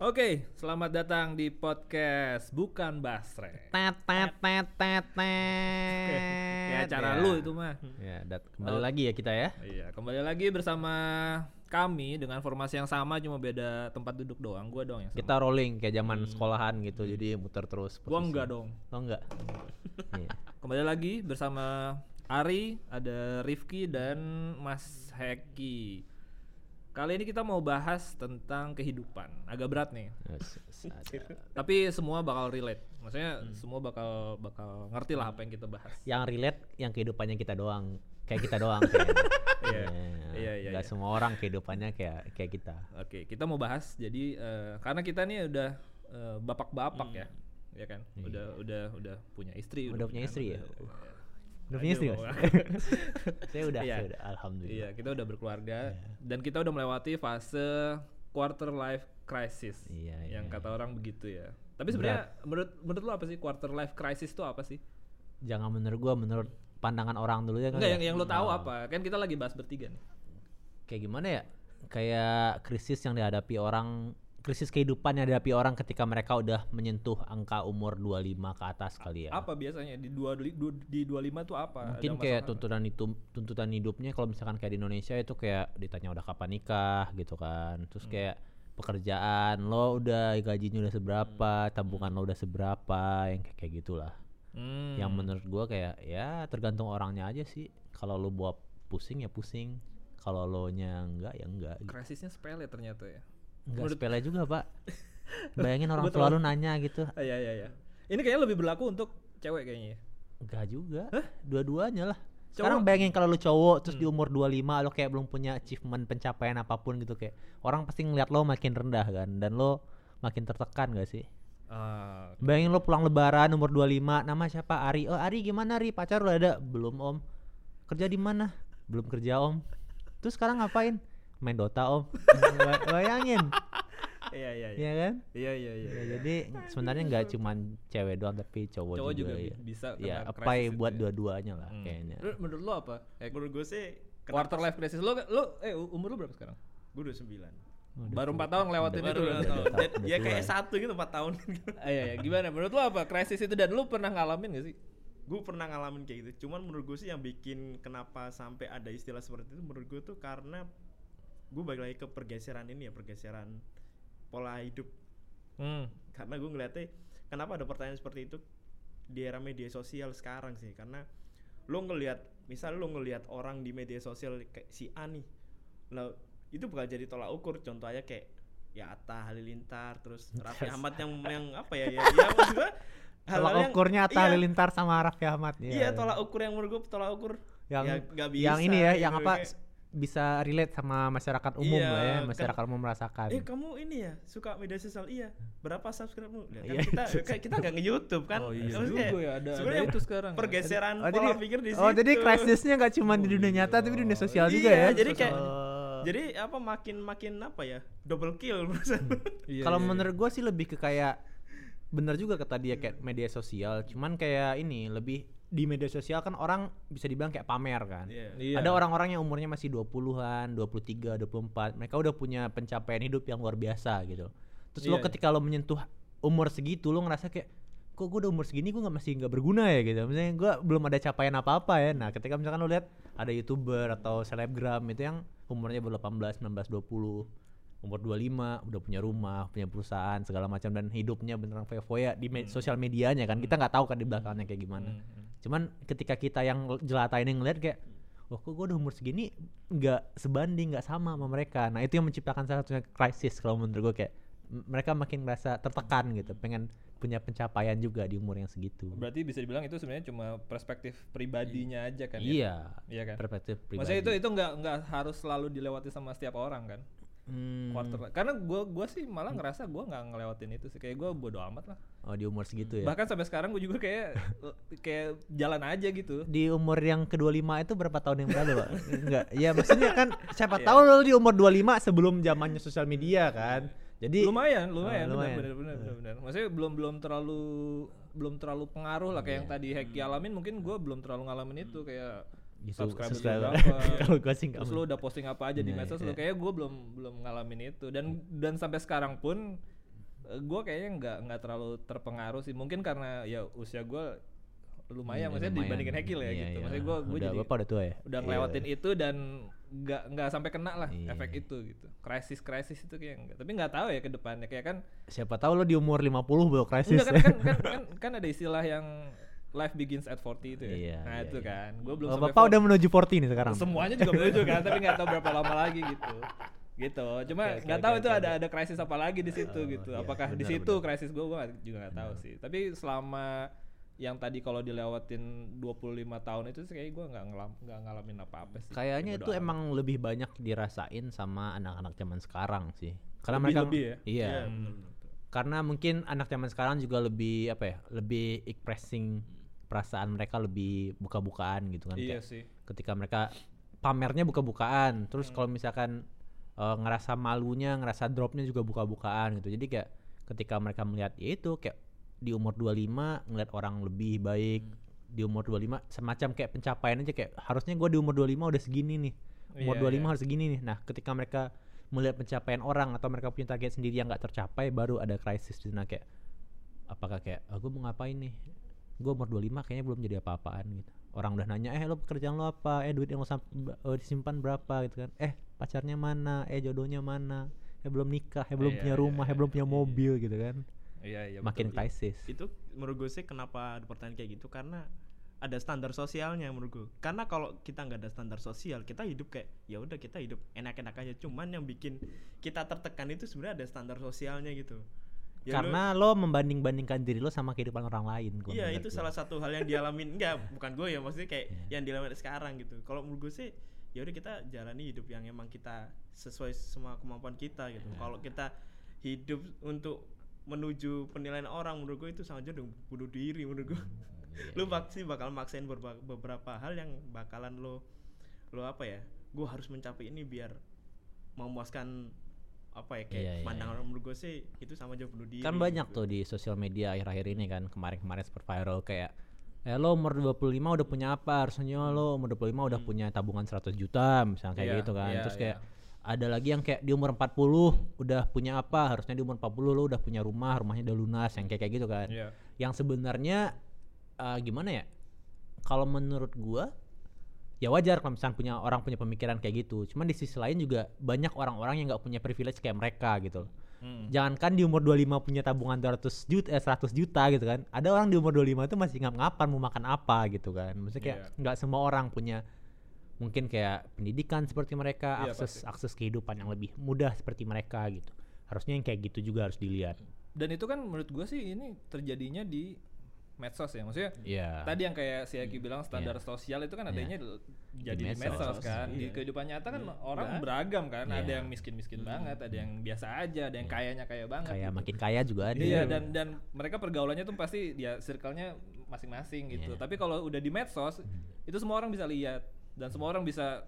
Oke, selamat datang di podcast Bukan Basre. Tet tet tet tet Kayak tet. acara Ya. lu itu mah. Ya, dat kembali Oh. lagi ya kita ya. Iya, kembali lagi bersama kami dengan formasi yang sama cuma beda tempat duduk doang. Gua doang yang sama. Kita rolling kayak zaman sekolahan gitu, jadi muter terus. Gua posisi. enggak dong. Oh enggak. Iya. Kembali lagi bersama Ari, ada Rifki dan Mas Heki. Kali ini kita mau bahas tentang kehidupan. Agak berat nih. Tapi semua bakal relate. Maksudnya semua bakal bakal ngerti lah apa yang kita bahas. Yang relate yang kehidupannya kita doang, kayak kita doang kayaknya. Iya. Iya, iya, Enggak iya. semua orang kehidupannya kayak kayak kita. Oke, kita mau bahas. Jadi eh, karena kita nih udah eh, bapak-bapak ya, ya kan? Udah udah udah punya istri. Hmm. Udah punya istri ya? udah- Udah punya istri, Mas? Saya udah, Iya. saya udah alhamdulillah. Iya, kita udah berkeluarga dan kita udah melewati fase quarter life crisis. Iya, Yang iya. kata orang begitu ya. Tapi sebenarnya menurut menurut lu apa sih quarter life crisis itu apa sih? Jangan menurut gua menurut pandangan orang dulu ya kan. Enggak ya? yang yang lo tahu Oh. apa? Kan kita lagi bahas bertiga nih. kayak gimana ya kayak krisis yang dihadapi orang krisis kehidupan yang dihadapi orang ketika mereka udah menyentuh angka umur 25 ke atas kali ya Apa biasanya di dua di, du- di 25 tuh apa? mungkin Ada kayak tuntutan itu tuntutan hidupnya kalau misalkan kayak di Indonesia itu kayak ditanya udah kapan nikah gitu kan terus Hmm. kayak pekerjaan lo udah gajinya udah seberapa Hmm. tabungan lo udah seberapa yang kayak kayak gitulah Hmm. yang menurut gua kayak ya tergantung orangnya aja sih kalau lo buat pusing ya pusing kalau lo nya enggak ya enggak gitu. krisisnya sepele ternyata ya. Menurut- sepele juga pak. Bayangin orang tua lu nanya gitu. Ah, Iya iya iya. Ini kayaknya lebih berlaku untuk cewek kayaknya. ya. Enggak juga. Dua-duanya lah. Cowok- Sekarang bayangin kalau lu cowok Terus di Hmm. umur 25 Lo kayak belum punya achievement pencapaian apa pun gitu Kayak orang pasti ngeliat lo makin rendah kan Dan lo makin tertekan gak sih? Ah, Bayangin lo pulang lebaran umur 25 Nama siapa? Ari. Oh Ari gimana Ari? Pacar lo ada? Belum om. Kerja di mana? Belum kerja om. Terus sekarang ngapain Main Dota om Ba- Bayangin iya iya iya. Iya kan Iya iya iya. Ya, jadi sebenarnya nggak cuman cewek doang tapi cowok, Cowok juga, juga, ya. bisa Ya, itu buat ya. dua-duanya lah Hmm. kayaknya. Lu- Menurut lo apa? Eh, Menurut gue sih quarter life crisis lo lo eh umur lo berapa sekarang? gue udah sembilan Udah Baru. 4 tahun ngelewatin Udah itu. udah ya kayak ya. satu gitu empat tahun Ah, iya, iya. Gimana? Menurut lo apa krisis itu dan lo pernah ngalamin gak sih? gue pernah ngalamin kayak gitu cuman menurut gue sih yang bikin kenapa sampai ada istilah seperti itu menurut gue tuh karena gue balik lagi ke pergeseran ini ya pergeseran pola hidup Hmm. karena gue ngeliatnya kenapa ada pertanyaan seperti itu di era media sosial sekarang sih karena lo ngelihat misal lo ngelihat orang di media sosial kayak si A nih lah itu bakal jadi tolak ukur contohnya kayak ya Atta Halilintar terus Raffi Ahmad yang yang apa ya ya, ya maksud gue Tolak yang- ukurnya Atta iya, Halilintar sama Raffi Ahmad. iya tolak ukur yang menurut gue tolak ukur yang ya yang bisa ini ya, gitu, yang apa kayak, bisa relate sama masyarakat umum Iya, lah ya, kan- masyarakat umum merasakan. eh kamu ini ya suka media sosial iya berapa subscribe mu Lihat kan Iya, kita kita nggak nge YouTube kan Oh iya Maksudnya juga ya, ada- ada sebenarnya itu sekarang ya. pergeseran Oh, pola jadi- pikir di Oh, jadi situ. krisisnya nggak cuma di Oh, dunia nyata iya. tapi di dunia sosial juga Iya, ya. jadi kayak Oh. jadi apa makin makin apa ya double kill perasaan Iya, Kalau iya, iya. menurut gue sih lebih ke kayak bener juga kata dia kayak media sosial, cuman kayak ini lebih di media sosial kan orang bisa dibilang kayak pamer kan. Iya. Iya. Ada orang-orang yang umurnya masih 20-an, 23, 24, mereka udah punya pencapaian hidup yang luar biasa gitu. Terus lo Iya, ketika lo menyentuh umur segitu lo ngerasa kayak kok gue udah umur segini gue nggak masih nggak berguna ya gitu. Misalnya gue belum ada capaian apa-apa ya. Nah, ketika misalkan lo lihat ada YouTuber atau selebgram itu yang umurnya baru 18, 19, 20 umur 25 udah punya rumah, punya perusahaan segala macam dan hidupnya beneran foya-foya di me- sosial medianya kan. Kita nggak tahu kan di belakangnya kayak gimana. Hmm, hmm. Cuman ketika kita yang jelata ini ngeliat kayak Wah kok gue udah umur segini nggak sebanding nggak sama sama mereka Nah itu yang menciptakan salah satunya krisis kalau menurut gue kayak Mereka makin merasa tertekan gitu Pengen punya pencapaian juga di umur yang segitu Berarti bisa dibilang itu sebenarnya cuma perspektif pribadinya aja kan ya? Iya Iya kan? perspektif pribadi Maksudnya itu itu nggak nggak harus selalu dilewati sama setiap orang kan? Hmm, Quarter. Karena gua gua sih malah ngerasa gua nggak ngelewatin itu sih. Kayak gua bodo amat lah. Oh di umur segitu ya Bahkan sampai sekarang gua juga kayak kayak jalan aja gitu. Di umur yang ke-25 itu berapa tahun yang berlalu Pak? Enggak Ya maksudnya kan siapa Iya. tahu lo di umur 25 sebelum zamannya sosial media kan Jadi lumayan, lumayan, Oh, lumayan. benar benar benar benar. Maksudnya belum belum terlalu belum terlalu pengaruh lah kayak yang Iya. tadi Heki alamin mungkin gua belum terlalu ngalamin itu kayak gitu berapa. Kalau gue sih nggak Terus lu udah posting apa aja di Nah, medsos iya. lu kayak gue belum belum ngalamin itu dan dan sampai sekarang pun gue kayaknya nggak nggak terlalu terpengaruh sih mungkin karena ya usia gue lumayan Hmm, maksudnya lumayan. dibandingin Hekil ya Iya, gitu iya. maksudnya gue gue Udah jadi bapak udah tua ya udah Iya. ngelewatin itu dan nggak nggak sampai kena lah Iya. efek itu gitu krisis krisis itu kayak enggak tapi nggak tahu ya ke depannya kayak kan siapa tahu lo di umur 50 baru krisis enggak kan, kan, kan, kan, kan ada istilah yang life begins at 40 itu ya Iya, nah iya, itu iya. kan gue belum Oh, sampai bapak 40. udah menuju 40 nih sekarang semuanya juga menuju kan tapi nggak tahu berapa lama lagi gitu gitu cuma nggak oke, tahu oke, itu oke. ada ada krisis apa lagi di situ Oh, gitu iya, apakah di situ benar. krisis gue gue juga nggak tahu sih tapi selama yang tadi kalau dilewatin 25 tahun itu sih kayak gue nggak ngelam nggak ngalamin apa-apa sih kayaknya itu amat. emang lebih banyak dirasain sama anak-anak zaman sekarang sih karena Lebih- mereka lebih ya? iya Iya, Hmm. karena mungkin anak zaman sekarang juga lebih apa ya lebih expressing perasaan mereka lebih buka-bukaan gitu kan iya Kayak sih ketika mereka pamernya buka-bukaan terus Hmm. kalau misalkan eh, ngerasa malunya ngerasa dropnya juga buka-bukaan gitu jadi kayak ketika mereka melihat ya itu kayak di umur 25 ngeliat orang lebih baik Hmm. di umur 25 semacam kayak pencapaian aja kayak harusnya gue di umur 25 udah segini nih umur Iya, 25 iya. harus segini nih nah ketika mereka melihat pencapaian orang atau mereka punya target sendiri yang nggak tercapai baru ada krisis di sana kayak apakah kayak oh, gue mau ngapain nih gue umur 25 kayaknya belum jadi apa-apaan gitu. Orang udah nanya eh lo pekerjaan lo apa? Eh duit yang lo eh, disimpan berapa? Gitu kan. Eh pacarnya mana? Eh jodohnya mana? Eh belum nikah? Eh belum Iya, punya iya, rumah? eh iya, belum punya iya, mobil gitu kan. Iya iya makin betul. krisis. itu menurut gue sih kenapa ada pertanyaan kayak gitu karena ada standar sosialnya menurut gue karena kalau kita nggak ada standar sosial kita hidup kayak ya udah kita hidup enak-enak aja. Cuman yang bikin kita tertekan itu sebenarnya ada standar sosialnya gitu Ya karena lo membanding-bandingkan diri lo sama kehidupan orang lain gua iya itu gua. salah satu hal yang dialamin enggak bukan gue ya maksudnya kayak Iya. yang dialamin sekarang gitu kalau menurut gue sih ya udah kita jalani hidup yang emang kita sesuai semua kemampuan kita gitu Iya. kalau kita hidup untuk menuju penilaian orang menurut gue itu sama aja dong bunuh diri menurut gue Iya, lu pasti bakal maksain beberapa hal yang bakalan lo lo apa ya gue harus mencapai ini biar memuaskan apa ya kayak Iya, iya, pandangan iya. orang menurut gue sih itu sama aja bunuh diri kan banyak gitu. tuh di sosial media akhir-akhir ini kan kemarin-kemarin super viral kayak eh lo umur 25 udah punya apa harusnya lo umur 25 udah Hmm. punya tabungan 100 juta misalnya kayak Iya, gitu kan iya, terus iya. kayak ada lagi yang kayak di umur 40 udah punya apa harusnya di umur 40 lo udah punya rumah rumahnya udah lunas yang kayak kayak gitu kan iya yang sebenarnya eh, gimana ya kalau menurut gua ya wajar kalau misalnya punya orang punya pemikiran kayak gitu cuman di sisi lain juga banyak orang-orang yang nggak punya privilege kayak mereka gitu loh Hmm. jangankan di umur 25 punya tabungan 200 juta eh 100 juta gitu kan ada orang di umur 25 itu masih ngap-ngapan mau makan apa gitu kan maksudnya kayak Iya. nggak semua orang punya mungkin kayak pendidikan seperti mereka Iya, akses pasti. akses kehidupan yang lebih mudah seperti mereka gitu harusnya yang kayak gitu juga harus dilihat dan itu kan menurut gue sih ini terjadinya di medsos ya maksudnya Iya tadi yang kayak si Aki bilang standar Iya. sosial itu kan adanya l- jadi di medsos. medsos, kan di Iya. kehidupan nyata kan Iya. orang Iya. beragam kan ada Iya. yang miskin miskin banget ada yang biasa aja ada yang Iya. kayanya kaya banget kayak gitu. makin kaya juga ada iya dan dan mereka pergaulannya tuh pasti dia circle-nya masing-masing gitu Iya. tapi kalau udah di medsos itu semua orang bisa lihat dan semua orang bisa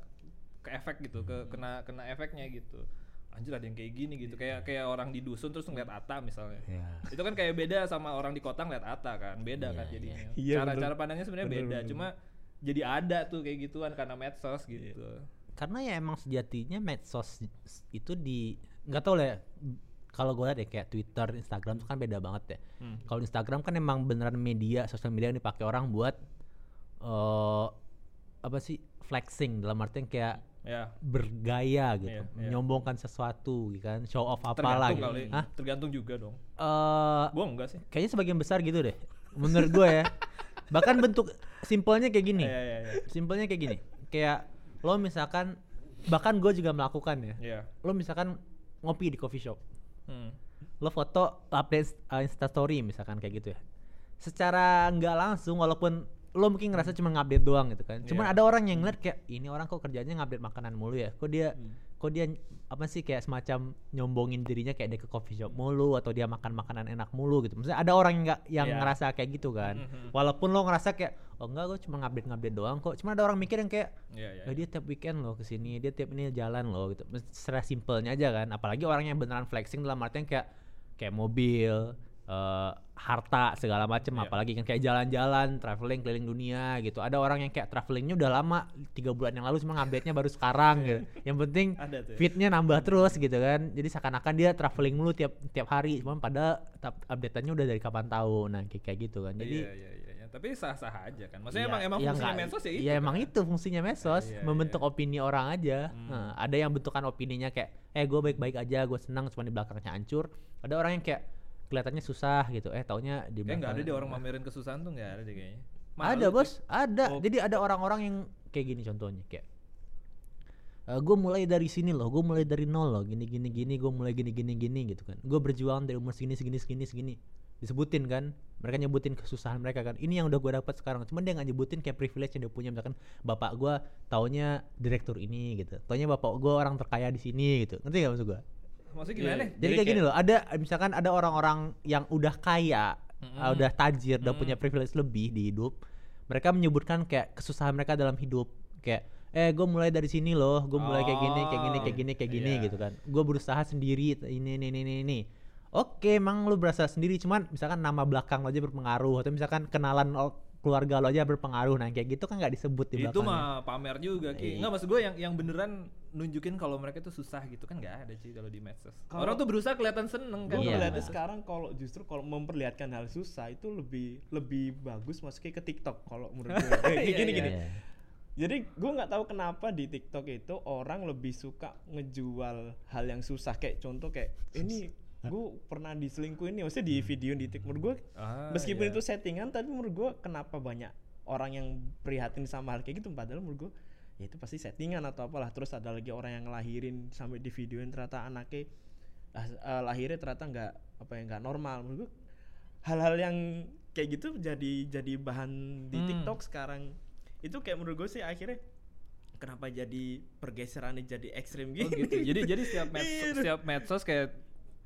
ke efek gitu ke kena kena efeknya gitu anjir ada yang kayak gini gitu kayak kayak orang di dusun terus ngeliat Ata misalnya Iya. itu kan kayak beda sama orang di kota ngeliat Ata kan beda Iya, kan iya. jadinya Iya, cara bener. cara pandangnya sebenarnya beda bener, cuma jadi ada tuh kayak gituan karena medsos gitu karena ya emang sejatinya medsos itu di nggak tahu lah ya, kalau gue lihat ya kayak Twitter, Instagram tuh kan beda banget ya. Hmm. Kalau Instagram kan emang beneran media, sosial media yang dipakai orang buat eh apa sih flexing dalam artian kayak ya bergaya gitu, Iya, iya. menyombongkan sesuatu gitu kan, show off apalah gitu. kali Hah? tergantung juga dong Eh, gua enggak sih kayaknya sebagian besar gitu deh. Menurut gue ya. Bahkan bentuk simpelnya kayak gini. Iya, iya, iya. Simpelnya kayak gini. Kayak lo misalkan bahkan gue juga melakukan ya. Iya. Lo misalkan ngopi di coffee shop. Hmm. Lo foto update uh, Insta story misalkan kayak gitu ya. Secara nggak langsung walaupun lo mungkin ngerasa cuma ngupdate doang gitu kan. Cuman Iya. ada orang yang ngeliat kayak ini orang kok kerjanya ngupdate makanan mulu ya. Kok dia Hmm. kok dia apa sih kayak semacam nyombongin dirinya kayak dia ke coffee shop mulu atau dia makan makanan enak mulu gitu. Maksudnya ada orang yang nggak yang Iya. ngerasa kayak gitu kan. Mhm. Walaupun lo ngerasa kayak oh enggak gue cuma ngupdate ngupdate doang kok. Cuma ada orang mikir yang kayak Iya, iya. "Eh, dia tiap weekend loh ke sini, dia tiap ini jalan loh gitu. Secara simpelnya aja kan. Apalagi orang yang beneran flexing dalam artian kayak kayak mobil, eh, harta segala macem Iya. apalagi kan kayak jalan-jalan traveling keliling dunia gitu ada orang yang kayak travelingnya udah lama tiga bulan yang lalu cuma update-nya baru sekarang gitu yang penting ya. fitnya nambah terus gitu kan jadi seakan-akan dia traveling mulu tiap tiap hari cuman pada update-nya udah dari kapan tahu nah kayak kayak gitu kan jadi iya, iya, iya, iya. Tapi sah-sah aja kan. Maksudnya Iya, emang emang iya fungsinya nggak- medsos ya itu. Iya kan? emang itu fungsinya medsos, Iya, iya, membentuk iya. opini orang aja. Hmm. Nah, ada yang bentukan opininya kayak, eh gue baik-baik aja, gue senang, cuma di belakangnya hancur. Ada orang yang kayak kelihatannya susah gitu, eh taunya di Kayak nggak ada belakang. deh orang mamerin kesusahan tuh nggak ada deh kayaknya. Ada Malu, bos, cuy. ada. Oh. Jadi ada orang-orang yang kayak gini contohnya kayak. gue mulai dari sini loh, gue mulai dari nol loh, gini gini gini, gue mulai gini gini gini gitu kan. Gue berjuang dari umur segini segini segini segini, disebutin kan. Mereka nyebutin kesusahan mereka kan. Ini yang udah gue dapat sekarang. Cuman dia nggak nyebutin kayak privilege yang dia punya. Misalkan bapak gue taunya direktur ini gitu, taunya bapak gue orang terkaya di sini gitu. Ngerti gak maksud gue? Maksudnya gimana? iya. Jadi, Jadi kayak gini loh, ada misalkan ada orang-orang yang udah kaya, Mm-mm. uh, udah tajir, udah Mm. punya privilege lebih di hidup. Mereka menyebutkan kayak kesusahan mereka dalam hidup, kayak eh gue mulai dari sini loh, gue mulai kayak gini, kayak gini, kayak gini, kayak gini Iya. gitu kan. Gue berusaha sendiri ini ini ini ini. ini. Oke, emang lu berasa sendiri, cuman misalkan nama belakang lo aja berpengaruh atau misalkan kenalan lo- keluarga lo aja berpengaruh. Nah, kayak gitu kan nggak disebut di Itu mah pamer juga ki. Iya. Enggak maksud gue yang yang beneran nunjukin kalau mereka itu susah gitu kan nggak ada sih kalau di medsos. Kalau- Orang tuh berusaha kelihatan seneng kan. Iya. ngeliatnya sekarang kalau justru kalau memperlihatkan hal susah itu lebih lebih bagus masukin ke TikTok kalau menurut gue. Iya, gini iya. gini. Iya. Jadi gue nggak tahu kenapa di TikTok itu orang lebih suka ngejual hal yang susah kayak contoh kayak ini gue pernah diselingkuhin nih, maksudnya di video di TikTok menurut gue Ah, meskipun iya. itu settingan tapi menurut gue kenapa banyak orang yang prihatin sama hal kayak gitu padahal menurut gue ya itu pasti settingan atau apalah terus ada lagi orang yang ngelahirin sampai di videoin ternyata anaknya eh, lahirnya ternyata nggak apa ya nggak normal menurut gue hal-hal yang kayak gitu jadi jadi bahan di Hmm. TikTok sekarang itu kayak menurut gue sih akhirnya kenapa jadi pergeserannya jadi ekstrim Oh gitu, gitu. Jadi jadi setiap medsos, Iya. setiap medsos kayak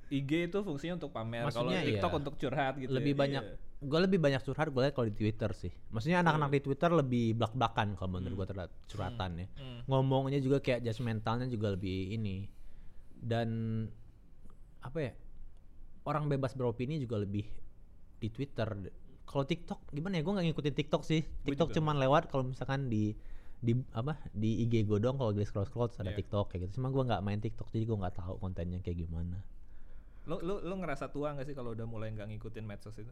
IG itu fungsinya untuk pamer, kalau TikTok iya. untuk curhat gitu. lebih ya. banyak gue lebih banyak curhat gue kalau di Twitter sih. Maksudnya anak-anak di Twitter lebih belak belakan kalau menurut gue terhadap curhatan ya. Hmm. ngomongnya juga kayak judgmentalnya juga lebih ini. Dan apa ya orang bebas beropini juga lebih di Twitter. Kalau TikTok gimana ya? Gue nggak ngikutin TikTok sih. TikTok cuman lewat kalau misalkan di di apa di IG gue dong kalau gue scroll scroll ada Iya. TikTok kayak gitu. Cuma gue nggak main TikTok jadi gue nggak tahu kontennya kayak gimana Lo lo lo ngerasa tua nggak sih kalau udah mulai nggak ngikutin medsos itu?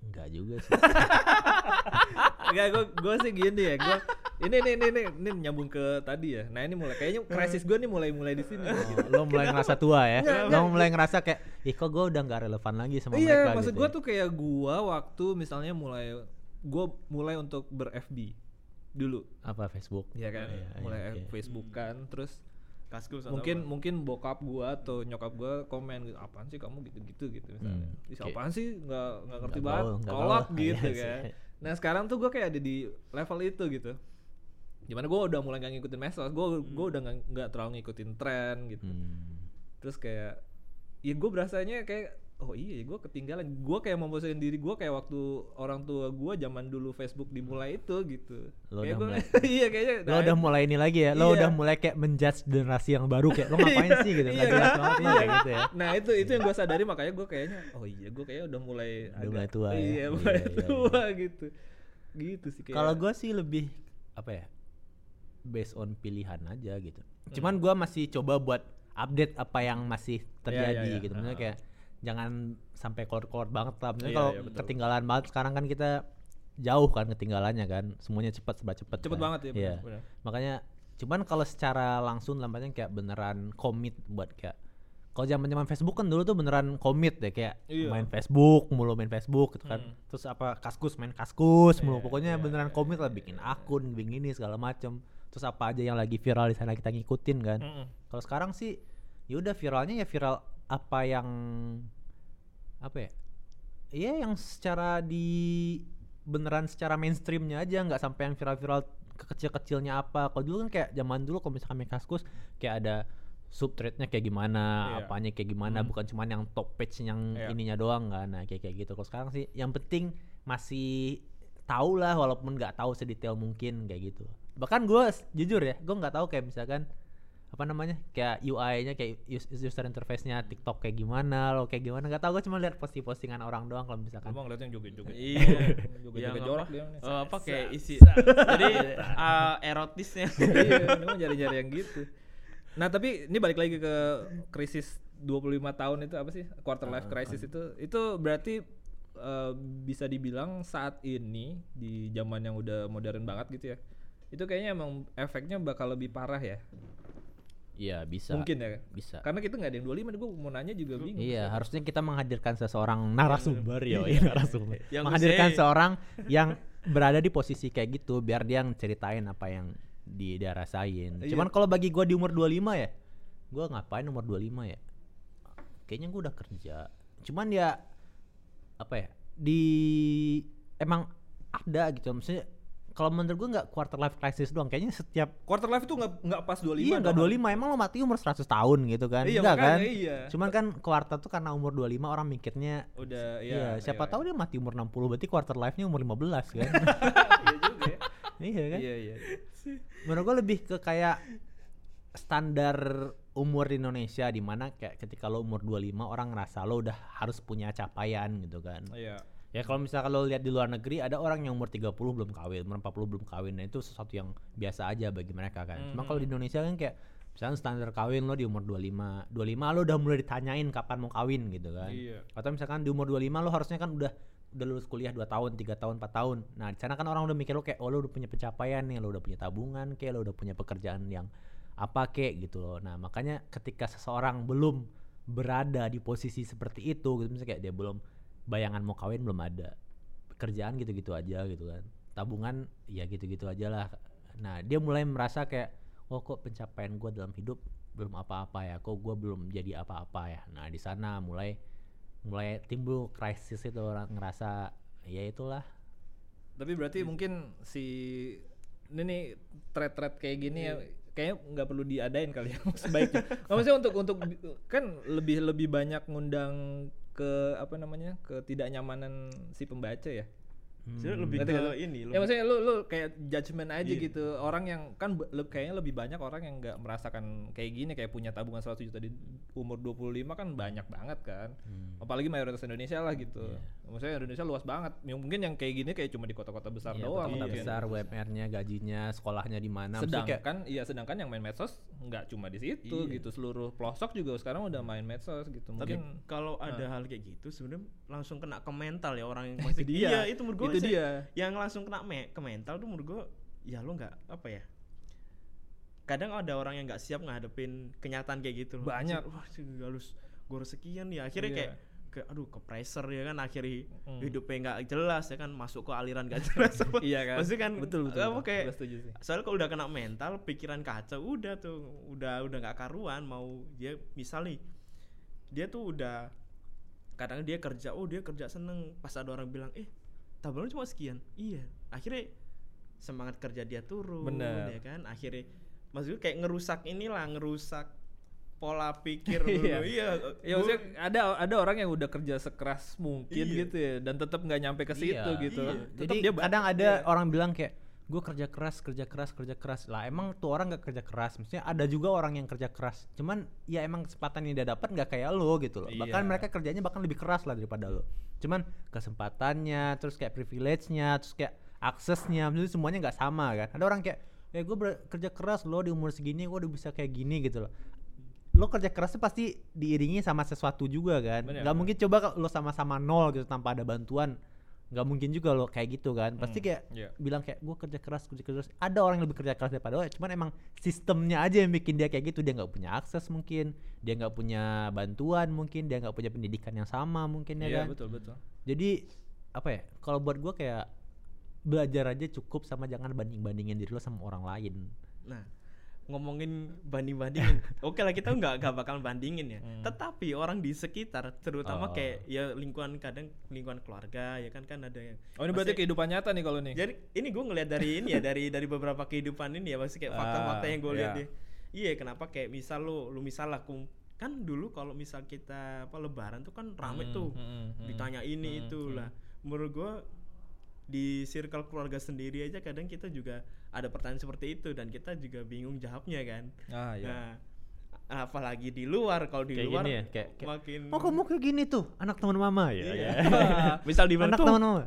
Enggak juga sih Enggak, gue gue sih gini ya, gue ini nih ini nih ini nyambung ke tadi ya. Nah ini mulai kayaknya krisis gue nih mulai mulai di sini. gitu. Oh, lo mulai ngerasa tua ya Nggak, lo mulai ngerasa kayak ih kok gue udah nggak relevan lagi sama mereka Iya, maksud gitu gue ya. tuh kayak gua waktu misalnya mulai gue mulai untuk ber FB dulu, apa Facebook ya kan, Iya, iya, mulai oke. Facebook kan, terus kaskus atau mungkin apa. mungkin bokap gua atau nyokap gua komen gitu apaan sih kamu gitu-gitu gitu misalnya Hmm, Ih, oke. apaan sih nggak nggak ngerti Nggak banget gaul, kolot gaul. gitu Iya kan nah sekarang tuh gua kayak ada di level itu gitu di mana gua udah mulai nggak ngikutin medsos gua gua udah nggak nggak terlalu ngikutin tren gitu Hmm. terus kayak ya gue berasanya kayak oh iya gue ketinggalan gue kayak memposisikan diri gue kayak waktu orang tua gue zaman dulu Facebook dimulai itu gitu Lo Kayak udah gua- mulai- iya kayaknya lo nah, udah mulai ini lagi ya lo Iya. udah mulai kayak menjudge generasi yang baru kayak lo ngapain sih gitu nggak Iya, jelas banget Iya. gitu ya Nah itu itu yang gue sadari makanya gue kayaknya oh iya gue kayaknya udah mulai Udah mulai tua ya. Iya Iya, mulai iya, iya. tua gitu. Gitu sih kayak. kalau gue sih lebih apa ya based on pilihan aja gitu Hmm. cuman gue masih coba buat update apa yang masih terjadi iya, iya. gitu maksudnya Ah. kayak jangan sampai kolot-kolot banget lah Iya, kalau iya, betul. ketinggalan banget sekarang kan kita jauh kan ketinggalannya kan semuanya cepat serba cepat cepet kan. banget ya. Iya. bener, bener. makanya cuman kalau secara langsung lampanya kayak beneran komit buat kayak kalau zaman zaman Facebook kan dulu tuh beneran komit deh kayak Iya. main Facebook mulu main Facebook gitu kan Hmm. terus apa kaskus main kaskus mulu Iya, pokoknya iya, beneran iya, komit lah iya, bikin iya. akun bikin ini segala macem terus apa aja yang lagi viral di sana kita ngikutin kan Mm-mm. kalau sekarang sih ya udah viralnya ya viral apa yang apa ya Iya yang secara di beneran secara mainstreamnya aja nggak sampai yang viral-viral kekecil-kecilnya apa kalau dulu kan kayak zaman dulu kalau misalkan main kaskus kayak ada subthreadnya kayak gimana Iya. apanya kayak gimana Hmm. bukan cuman yang top page yang Iya. ininya doang kan nah kayak kayak gitu kalau sekarang sih yang penting masih tahu lah walaupun nggak tahu sedetail mungkin kayak gitu bahkan gue jujur ya gue nggak tahu kayak misalkan apa namanya kayak UI-nya kayak us- user interface-nya TikTok kayak gimana lo kayak gimana nggak tahu gue cuma lihat posting-postingan orang doang kalau misalkan Emang ngeliatnya joget-joget. Iya. Joget-joget Yang jorok dia nih. Eh, apa kayak isi jadi uh, erotisnya iya, mau nyari-nyari yang gitu. Nah, tapi ini balik lagi ke krisis 25 tahun itu apa sih? Quarter life crisis itu itu berarti eh, bisa dibilang saat ini di zaman yang udah modern banget gitu ya. Itu kayaknya emang efeknya bakal lebih parah ya. Iya bisa Mungkin ya. bisa Karena kita nggak ada yang 25 gue mau nanya juga bingung. Iya, harusnya kita menghadirkan seseorang narasumber ya, iya, narasumber. Yang menghadirkan bisa- seorang yang berada di posisi kayak gitu biar dia ceritain apa yang di dia rasain. Iya. Cuman kalau bagi gua di umur 25 ya, gua ngapain umur 25 ya? Kayaknya gua udah kerja. Cuman ya apa ya? Di emang ada gitu. Maksudnya kalau menurut gua nggak quarter life crisis doang, kayaknya setiap Quarter life itu nggak nggak pas 25 Iya enggak dong. 25 emang lo mati umur 100 tahun gitu kan. Iya, enggak kan? iya. Cuman kan kuartal tuh karena umur 25 orang mikirnya Udah Iya, iya. siapa iya. tahu dia mati umur 60 berarti quarter life-nya umur 15 kan. iya juga ya. iya kan? Iya iya. Menurut gua lebih ke kayak standar umur di Indonesia di mana kayak ketika lo umur 25 orang ngerasa lo udah harus punya capaian gitu kan. Iya. Ya kalau misalkan lo lihat di luar negeri ada orang yang umur 30 belum kawin, umur 40 belum kawin. Nah, itu sesuatu yang biasa aja bagi mereka kan. Cuma kalau di Indonesia kan kayak misalnya standar kawin lo di umur 25. 25 lo udah mulai ditanyain kapan mau kawin gitu kan. Iya. Atau misalkan di umur 25 lo harusnya kan udah udah lulus kuliah 2 tahun, 3 tahun, 4 tahun. Nah, di sana kan orang udah mikir lo kayak oh lo udah punya pencapaian nih, lo udah punya tabungan kayak lo udah punya pekerjaan yang apa kek gitu loh. Nah, makanya ketika seseorang belum berada di posisi seperti itu gitu misalnya kayak dia belum bayangan mau kawin belum ada. Kerjaan gitu-gitu aja gitu kan. Tabungan ya gitu-gitu aja lah. Nah, dia mulai merasa kayak oh kok pencapaian gue dalam hidup belum apa-apa ya, kok gue belum jadi apa-apa ya. Nah, di sana mulai mulai timbul krisis itu orang ngerasa ya itulah Tapi berarti mungkin si ini nih thread-thread kayak gini ya kayaknya nggak perlu diadain kali ya sebaiknya. Nggak, maksudnya untuk untuk kan lebih lebih banyak ngundang ke apa namanya ketidaknyamanan si pembaca ya. Sebenarnya lebih Ngerti ke lu? ini Ya lebih- maksudnya lu lu kayak judgement aja Iya. gitu. Orang yang kan le- kayaknya lebih banyak orang yang nggak merasakan kayak gini kayak punya tabungan 100 juta di umur 25 kan banyak banget kan. Apalagi mayoritas Indonesia lah gitu. Maksudnya Indonesia luas banget. Mungkin yang kayak gini kayak cuma di kota-kota besar Iya, doang kota-kota mungkin. besar UMR-nya gajinya sekolahnya di mana Maksudnya kayak- Sedangkan iya sedangkan yang main medsos nggak cuma di situ Iya. gitu. Seluruh pelosok juga sekarang udah main medsos gitu. Tapi Mungkin kalau Ah. ada hal kayak gitu sebenarnya langsung kena ke mental ya orang yang masih dia. Iya, itu menurut Itu dia. Yang langsung kena me- ke mental tuh menurut gua ya lo nggak apa ya? Kadang ada orang yang nggak siap ngadepin kenyataan kayak gitu. loh. Banyak. Wah, harus gue harus sekian ya. Akhirnya Iya. kayak ke aduh ke pressure ya kan akhirnya Mm. hidupnya nggak jelas ya kan masuk ke aliran gak jelas apa. iya kan. Maksudnya kan betul betul. apa kayak setuju sih. soalnya kalau udah kena mental pikiran kacau udah tuh udah udah nggak karuan mau dia misalnya dia tuh udah kadang dia kerja oh dia kerja seneng pas ada orang bilang eh tabungan cuma sekian iya akhirnya semangat kerja dia turun Bener. ya kan akhirnya maksudnya kayak ngerusak inilah ngerusak pola pikir Iya. dulu iya Ya gua- maksudnya ada ada orang yang udah kerja sekeras mungkin Iya. gitu ya dan tetap nggak nyampe ke situ Iya. gitu. Iya. Tetep Jadi dia kadang ada iya. orang bilang kayak gue kerja keras, kerja keras, kerja keras. Lah emang tuh orang nggak kerja keras. Maksudnya ada juga orang yang kerja keras. Cuman ya emang kesempatan yang dia dapat nggak kayak lo gitu loh. Bahkan Iya. mereka kerjanya bahkan lebih keras lah daripada lo. Cuman kesempatannya, terus kayak privilege-nya, terus kayak aksesnya, maksudnya semuanya nggak sama kan. Ada orang kayak ya gue kerja keras lo di umur segini gue udah bisa kayak gini gitu loh lo kerja kerasnya pasti diiringi sama sesuatu juga kan Bener, nggak mungkin coba lo sama-sama nol gitu tanpa ada bantuan nggak mungkin juga lo kayak gitu kan. Pasti Hmm, kayak iya. bilang kayak gue kerja keras kerja keras. Ada orang yang lebih kerja keras daripada lo cuman emang sistemnya aja yang bikin dia kayak gitu. Dia nggak punya akses mungkin dia nggak punya bantuan mungkin dia nggak punya pendidikan yang sama mungkin ya Iya kan? betul betul. jadi apa ya kalau buat gue kayak belajar aja cukup sama jangan banding bandingin diri lo sama orang lain. Nah, ngomongin banding-bandingin. Oke lah kita nggak nggak bakal bandingin ya. Hmm. Tetapi orang di sekitar, terutama Oh. kayak ya lingkungan kadang lingkungan keluarga ya kan kan ada yang. Oh ini berarti kehidupan nyata nih kalau nih. Jadi ini gue ngeliat dari ini ya dari dari beberapa kehidupan ini ya pasti kayak fakta-fakta Ah, yang gue lihat iya. deh. Iya kenapa kayak misal lu lu misal lah kan dulu kalau misal kita apa lebaran tuh kan rame Hmm, tuh hmm, hmm, ditanya ini hmm, itu hmm. menurut gue di circle keluarga sendiri aja kadang kita juga ada pertanyaan seperti itu dan kita juga bingung jawabnya kan Ah ya. nah apalagi di luar kalau di Kayak luar gini ya, kayak- kayak, makin Oh kamu kayak gini tuh, anak teman mama ya. Iya. ya. misal di mana anak tuh teman mama.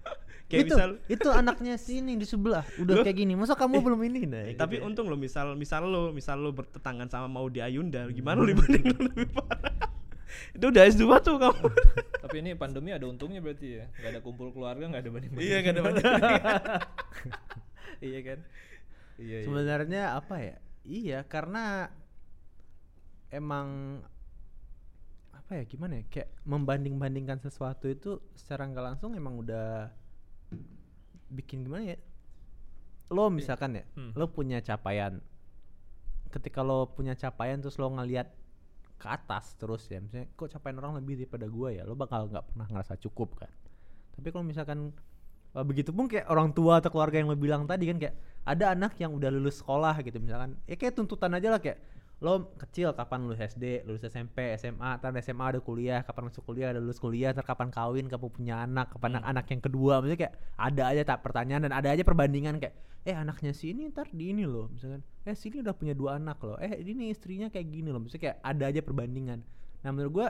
kayak itu, misal itu anaknya sini di sebelah udah Loh? kayak gini. Masa kamu belum ini nah, tapi gitu ya. untung lo misal misal lo misal lo bertetanggan sama mau di Ayunda Hmm. gimana lo dibanding lo lebih parah itu udah S2 tuh kamu Tapi ini pandemi ada untungnya berarti ya. Gak ada kumpul keluarga, gak ada banding iya kan ada banyak iya kan. Iya. iya. sebenarnya apa ya? Iya, karena emang apa ya gimana ya kayak membanding-bandingkan sesuatu itu secara nggak langsung emang udah bikin gimana ya lo misalkan ya Hmm. lo punya capaian ketika lo punya capaian terus lo ngelihat ke atas terus ya. Misalnya kok capaian orang lebih daripada gua ya? Lo bakal nggak pernah ngerasa cukup kan. Tapi kalau misalkan uh, begitu pun kayak orang tua atau keluarga yang lo bilang tadi kan kayak ada anak yang udah lulus sekolah gitu misalkan ya kayak tuntutan aja lah kayak lo kecil kapan lulus SD, lulus SMP, SMA, ntar SMA ada kuliah, kapan masuk kuliah, ada lulus kuliah, ntar kapan kawin, kapan punya anak, kapan anak, anak yang kedua, maksudnya kayak ada aja tak pertanyaan dan ada aja perbandingan kayak eh anaknya si ini ntar di ini loh, misalkan eh sini udah punya dua anak loh, eh ini istrinya kayak gini loh, maksudnya kayak ada aja perbandingan. Nah menurut gua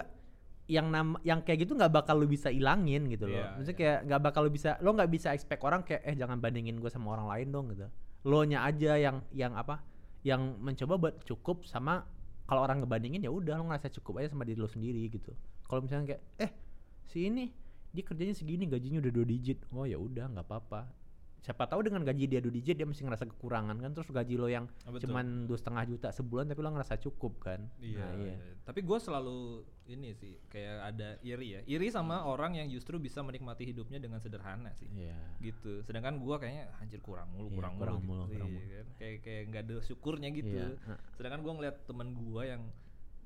yang nam yang kayak gitu nggak bakal lu bisa ilangin gitu loh. Iya, Maksudnya iya. kayak nggak bakal lu bisa lo nggak bisa expect orang kayak eh jangan bandingin gue sama orang lain dong gitu. Lo nya aja yang yang apa? Yang mencoba buat cukup sama kalau orang ngebandingin ya udah lo ngerasa cukup aja sama diri lo sendiri gitu. Kalau misalnya kayak eh si ini dia kerjanya segini gajinya udah dua digit. Oh ya udah nggak apa-apa. Siapa tahu dengan gaji dia dua digit dia masih ngerasa kekurangan kan terus gaji lo yang Ah, betul. cuman dua setengah juta sebulan tapi lo ngerasa cukup kan. Iya, Nah, iya. Tapi gue selalu ini sih kayak ada iri ya. Iri sama orang yang justru bisa menikmati hidupnya dengan sederhana sih. Iya. Gitu. Sedangkan gua kayaknya anjir kurang mulu, Iya, kurang, kurang mulu, mulu, gitu. kurang Iya mulu. kan? Kayak kayak nggak ada syukurnya gitu. Iya, nah. Sedangkan gua ngeliat teman gua yang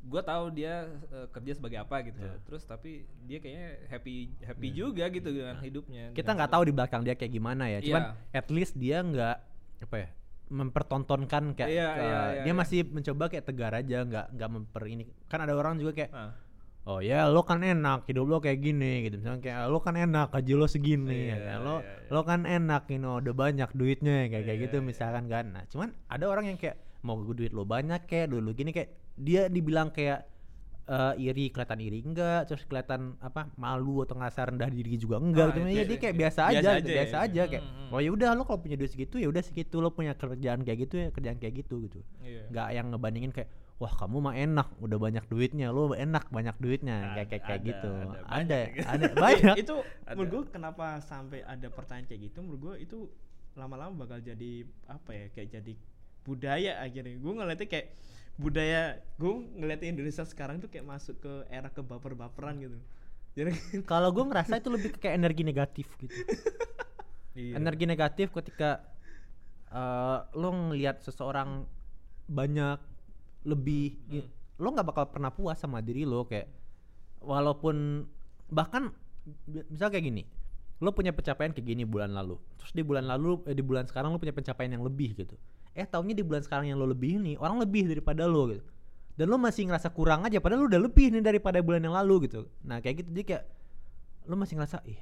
gua tahu dia eh, kerja sebagai apa gitu. Iya. Terus tapi dia kayaknya happy happy juga gitu dengan hidupnya. kita nggak tahu di belakang dia kayak gimana ya cuman Iya. at least dia nggak apa ya mempertontonkan kayak Iya, ke- iya, iya, dia iya. masih mencoba kayak tegar aja nggak nggak memper ini kan ada orang juga kayak Ah, oh ya lo kan enak hidup lo kayak gini gitu misalnya kayak lo kan enak gaji lo segini Iya, ya kan? lo iya, iya. lo kan enak you know, udah banyak duitnya kayak kayak Iya, gitu iya. misalkan kan nah cuman ada orang yang kayak mau duit lo banyak kayak dulu gini kayak dia dibilang kayak eh, iri kelihatan iri enggak terus kelihatan apa malu atau ngerasa rendah diri juga enggak Ah, gitu itu ya dia kayak biasa, Biasa aja aja gitu, ya. biasa aja kayak Hmm, hmm. oh ya udah lo kalau punya duit segitu ya udah segitu lo punya kerjaan kayak gitu ya kerjaan kayak gitu gitu iya. nggak yang ngebandingin kayak wah kamu mah enak udah banyak duitnya lo enak banyak duitnya kayak kayak kayak Ada, gitu ada, ada banyak ada, ya. banyak itu Ada. menurut gue kenapa sampai ada pertanyaan kayak gitu menurut gue itu lama-lama bakal jadi apa ya kayak jadi budaya akhirnya gue ngeliatnya kayak budaya gue ngeliatnya Indonesia sekarang tuh kayak masuk ke era ke baper-baperan gitu jadi kalau gue ngerasa itu lebih kayak energi negatif gitu Iya. energi negatif ketika eh, lo ngelihat seseorang banyak lebih Hmm. gi- lo nggak bakal pernah puas sama diri lo kayak walaupun bahkan bi- misal kayak gini lo punya pencapaian kayak gini bulan lalu terus di bulan lalu eh, di bulan sekarang lo punya pencapaian yang lebih gitu eh taunya di bulan sekarang yang lo lebih nih orang lebih daripada lo gitu dan lo masih ngerasa kurang aja padahal lo udah lebih nih daripada bulan yang lalu gitu nah kayak gitu jadi kayak lo masih ngerasa ih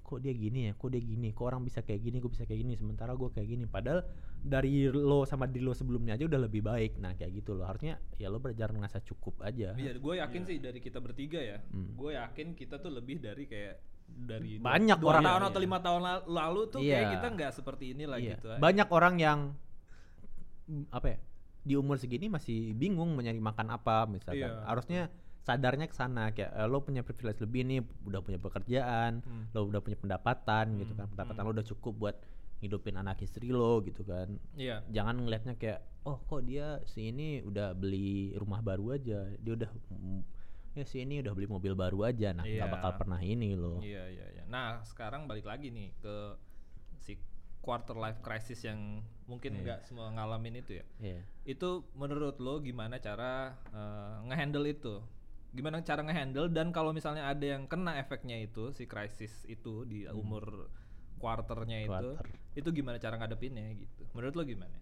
kok dia gini ya kok dia gini kok orang bisa kayak gini gue bisa kayak gini sementara gue kayak gini padahal dari lo sama diri lo sebelumnya aja udah lebih baik nah kayak gitu loh harusnya ya lo belajar ngerasa cukup aja Iya, gue yakin sih dari kita bertiga ya. Hmm. Gue yakin kita tuh lebih dari kayak dari Banyak dua orang. tahun Iya. atau lima tahun la- lalu tuh kayak Iya. kita nggak seperti inilah Iya. gitu. banyak orang yang apa ya di umur segini masih bingung mau nyari makan apa misalkan Iya. harusnya sadarnya ke sana kayak eh, lo punya privilege lebih nih udah punya pekerjaan Hmm. lo udah punya pendapatan gitu Hmm, kan pendapatan hmm. lo udah cukup buat hidupin anak istri lo gitu kan Iya. jangan ngelihatnya kayak oh kok dia si ini udah beli rumah baru aja dia udah ya si ini udah beli mobil baru aja nah nggak Iya. bakal pernah ini loh Iya iya iya. Nah sekarang balik lagi nih ke quarter life crisis yang mungkin Iya. nggak semua ngalamin itu ya. Iya. Itu menurut lo gimana cara eh, ngehandle itu? Gimana cara ngehandle dan kalau misalnya ada yang kena efeknya itu si krisis itu di umur quarternya itu, Hmm. Quarter. itu gimana cara ngadepinnya gitu? Menurut lo gimana?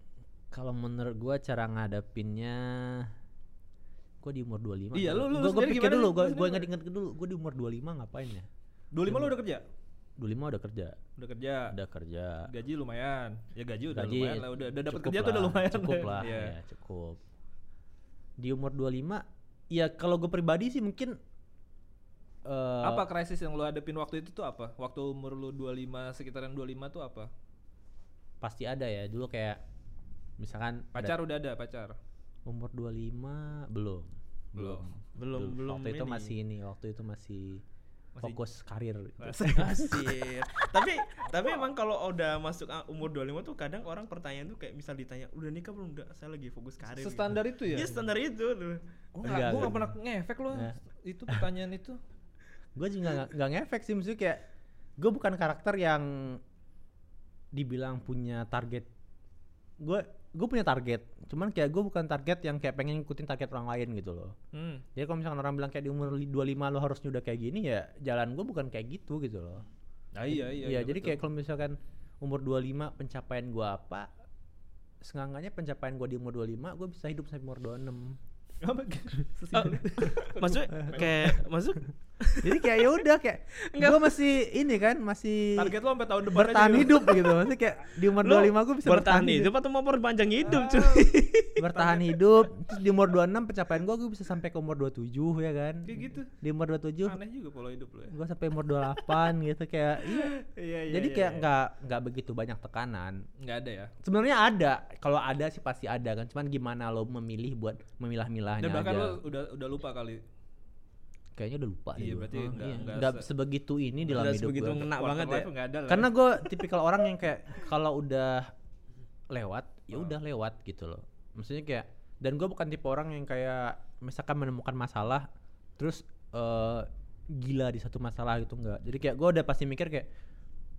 kalau menurut gua cara ngadepinnya gua di umur 25 Iya, lu- lu gua, pikir dulu gua, Lu inget-inget dulu gua di umur 25 ngapain ya 25 lo udah kerja? 25 udah kerja. Udah kerja. Udah kerja. Gaji lumayan. Ya gaji udah Gaji lumayan lah. Udah udah dapat kerja tuh udah lah, lumayan. Cukup lah, Iya. ya, cukup. Di umur 25 ya kalau gue pribadi sih mungkin eh Apa krisis yang lu hadapin waktu itu tuh apa? Waktu umur lu 25 sekitaran 25 tuh apa? pasti ada ya. Dulu kayak misalkan ada- Pacar udah ada pacar. umur 25 belum. Belum. Belum belum Waktu itu ini. masih ini, waktu itu masih, Masih- fokus karir. Asik. tapi tapi emang kalau udah masuk a- umur 25 tuh kadang orang pertanyaan tuh kayak misal ditanya udah nikah belum udah saya lagi fokus karir gitu. Standar itu ya? Iya standar itu tuh Oh, Enggak, enggak. gak pernah ngefek loh. Nah. Itu pertanyaan itu. gue juga nggak nggak ngefek sih maksudnya kayak gue bukan karakter yang dibilang punya target gue gue punya target cuman kayak gue bukan target yang kayak pengen ngikutin target orang lain gitu loh Hmm. jadi kalau misalkan orang bilang kayak di umur li- 25 lo harusnya udah kayak gini ya jalan gue bukan kayak gitu gitu loh Nah, iya iya. Iya, jadi betul. kayak kalau misalkan umur 25 pencapaian gue apa seenggaknya pencapaian gue di umur 25 gue bisa hidup sampai umur 26 itu. maksudnya kayak masuk jadi kayak ya udah kayak gue masih ini kan masih Target lo sampai tahun depan bertahan aja, hidup gitu. Maksudnya kayak di umur 25 gue bisa bertahan hidup atau mau perpanjang hidup cuy? Bertahan hidup terus di umur 26 pencapaian gue gue bisa sampai ke umur 27 ya kan? Kayak gitu. di umur 27 Aneh juga pola hidup lo ya. gue sampai umur 28 gitu kayak iya. Iya jadi kayak nggak nggak begitu banyak tekanan. Nggak ada ya. sebenarnya ada. Kalau ada sih pasti ada kan. Cuman gimana lo memilih buat memilah-milahnya Dan bahkan aja. lo udah udah lupa kali. kayaknya udah lupa Iya, berarti Oh, nggak- iya. nggak nggak se- sebegitu ini di dalam hidup sebegitu gue banget ya? ada lah. karena gue tipikal orang yang kayak kalau udah lewat ya udah lewat gitu loh. Maksudnya kayak dan gue bukan tipe orang yang kayak misalkan menemukan masalah terus eh gila di satu masalah gitu enggak jadi kayak gue udah pasti mikir kayak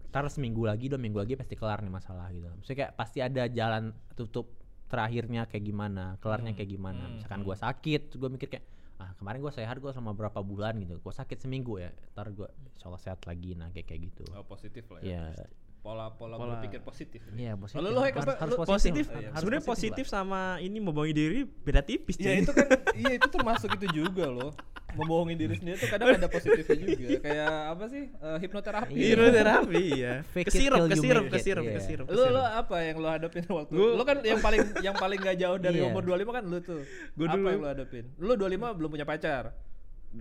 ntar seminggu lagi dua minggu lagi pasti kelar nih masalah gitu maksudnya kayak pasti ada jalan tutup terakhirnya kayak gimana kelarnya kayak gimana. Hmm, misalkan gue sakit gue mikir kayak ah kemarin gue sehat gue selama berapa bulan gitu. Gue sakit seminggu ya ntar gue insyaallah sehat lagi nah kayak kayak gitu. Oh, positif lah ya. ya Pola-pola Pola- berpikir positif. Iya, positif. Lalu lo, Hek, harus, apa- harus lu positif Oh, iya. harus sebenarnya positif sama ini membohongi diri beda tipis Ya cuy. itu kan iya itu termasuk itu juga loh. Membohongi diri sendiri tuh kadang ada positifnya juga. Kayak apa sih? eh, hipnoterapi. Iya. hidroterapi ya kesirup kesirup kesirup iya. kesirup Lu lu apa yang lo hadapin waktu? Gua- Lu kan yang paling yang paling gak jauh dari Iya. umur 25 kan lu tuh. Gua apa dulu- yang lo hadapin? Lu 25 belum punya pacar.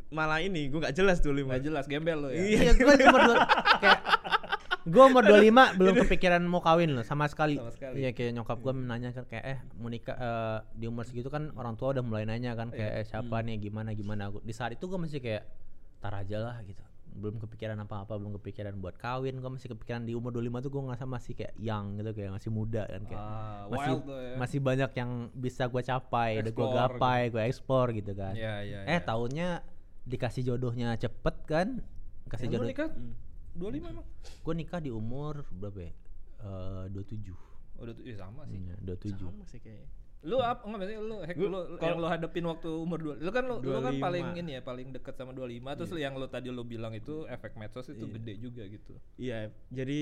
malah ini gue gak jelas dulu Gak jelas gembel lo ya. Iya, gue umur dua, kayak gue umur 25 belum kepikiran mau kawin loh sama sekali. Sama sekali. Iya kayak nyokap gue menanya kan kayak eh mau nikah eh, di umur segitu kan orang tua udah mulai nanya kan kayak Iya. eh, siapa nih gimana gimana. Gua- Di saat itu gue masih kayak tar aja lah gitu. Belum kepikiran apa-apa, belum kepikiran buat kawin. Gue masih kepikiran di umur 25 tuh gue ngerasa masih kayak young gitu kayak masih muda kan kayak. Ah, masih wild tuh ya. masih banyak yang bisa gue capai, udah gue gapai, gue explore gitu kan. Iya, iya. eh tahunnya dikasih jodohnya cepet kan? Kasih jodoh. nikah Hmm. 25 emang? Gue nikah di umur berapa ya? Eh, 27. Udah tuh iya sama sih. Iya, 27. sama sih kayak Lu apa enggak maksudnya lu hack Gua- lu kalau- yang lu hadapin waktu umur 2. Lu kan lu, lu kan 25. paling ini ya, paling dekat sama 25 terus yang lu tadi lu bilang itu efek medsos itu Iya. gede juga gitu. Iya, jadi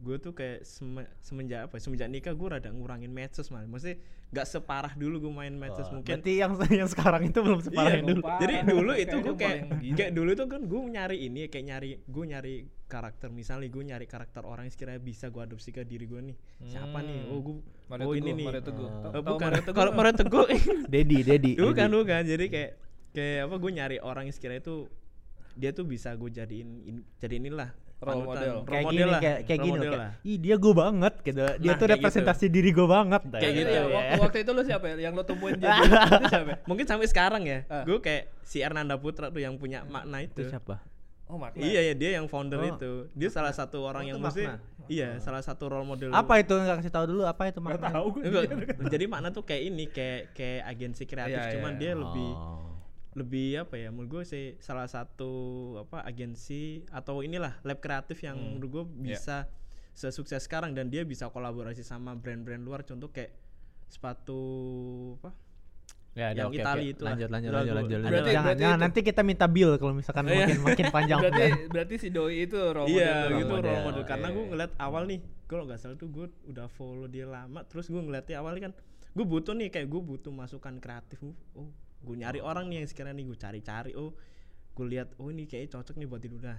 gue tuh kayak seme- semenjak apa? ya, Semenjak nikah gue rada ngurangin medsos malah. Maksudnya nggak separah dulu gue main medsos Oh, mungkin. Berarti yang yang sekarang itu belum separah Iya, yang dulu. parah. Jadi dulu itu gue kayak kayak dulu itu kan gue nyari ini kayak nyari gue nyari karakter misalnya gue nyari karakter orang yang sekiranya bisa gue adopsi ke diri gue nih. Siapa nih? Hmm. Oh gue Mario oh Teguh, ini nih. Mario Teguh. Oh. Oh, tau bukan. Kalau? Mario Teguh Dedi, Dedi. bukan Dedi. bukan. Jadi kayak kayak apa gue nyari orang yang sekiranya itu dia tuh bisa gue jadiin in- jadi inilah Role model. role Kayak model gini, lah, kayak, kayak role gini kayak, lah. ih dia gue banget gitu. Dia Nah, tuh kayak gitu. representasi diri gue banget. Kayak Nah, gitu ya. ya. Waktu, waktu itu lu siapa ya? Yang lu temuin jadi itu siapa? Mungkin sampai sekarang ya, Ah. gue kayak si Ernanda Putra tuh yang punya makna Itu itu. siapa? Oh, makna. Iya ya dia yang founder Oh. itu. Dia salah satu orang Oh, yang mesti makna. iya salah satu role model. Apa itu nggak kasih tahu dulu apa itu Enggak makna? tahu gue. Enggak, jadi makna tuh kayak ini kayak kayak agensi kreatif Iya, cuman iya. dia lebih Oh. lebih apa ya menurut gue sih salah satu apa agensi atau inilah lab kreatif yang Hmm. menurut gue Iya. bisa sesukses sekarang dan dia bisa kolaborasi sama brand-brand luar contoh kayak sepatu apa Ya, Yang oke, oke. Itali itu lah. lanjut lanjut Itu lanjut lanjut. Berarti- lanjut. jangan berarti jangan itu- nanti kita minta bill kalau misalkan Iya. makin makin panjang. Berarti berarti si doi itu role model. iya lu. gitu model. role model karena Oke. gue ngeliat awal nih kalau nggak salah tuh gue udah follow dia lama terus gue ngeliatnya awalnya kan gue butuh nih kayak gue butuh masukan kreatif oh gue nyari orang nih yang sekiranya nih gue cari-cari oh gue lihat oh ini kayaknya cocok nih buat hidup nah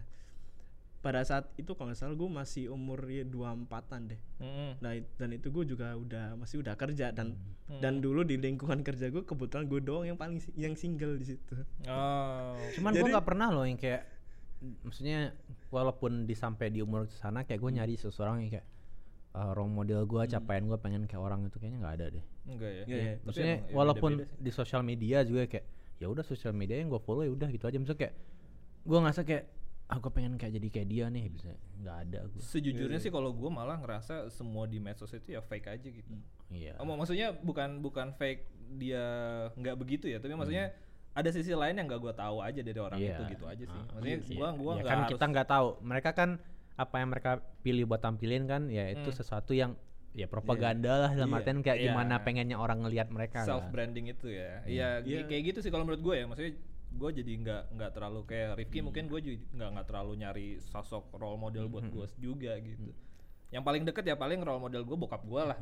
pada saat itu kalau nggak salah gue masih umur ya dua empatan deh Mm-mm. nah dan itu gue juga udah masih udah kerja dan Hmm. dan dulu di lingkungan kerja gue kebetulan gue doang yang paling si- yang single di situ Oh. Cuman gua nggak pernah loh yang kayak maksudnya walaupun di sampai di umur sana kayak gue nyari seseorang yang kayak uh, role model gua, capaian gua pengen kayak orang itu kayaknya nggak ada deh. Enggak ya. Iya, iya. Tapi Maksudnya emang ya walaupun di sosial media juga kayak ya udah sosial media yang gua follow ya udah gitu aja. Misalnya kayak gua ngerasa kayak ah gua pengen kayak jadi kayak dia nih bisa nggak ada gua. Sejujurnya sih kalau gue malah ngerasa semua di medsos itu ya fake aja gitu. Iya. Oh, maksudnya bukan bukan fake dia nggak begitu ya, tapi maksudnya ada sisi lain yang nggak gue tahu aja dari orang Iya. itu gitu aja sih. Ah, Maksudnya iya. gua gua Ya nggak kan harus kita nggak tahu. Mereka kan apa yang mereka pilih buat tampilin kan ya itu Hmm. sesuatu yang ya propaganda lah dalam Iya. artian kayak Iya. gimana pengennya orang ngelihat mereka self kan. branding itu ya. Iya, Iya. kayak gitu sih kalau menurut gue ya. Maksudnya gue jadi nggak nggak terlalu kayak Rifki Hmm. mungkin gue juga nggak nggak terlalu nyari sosok role model buat Hmm. gue juga gitu. Yang paling deket ya paling role model gue bokap gue lah.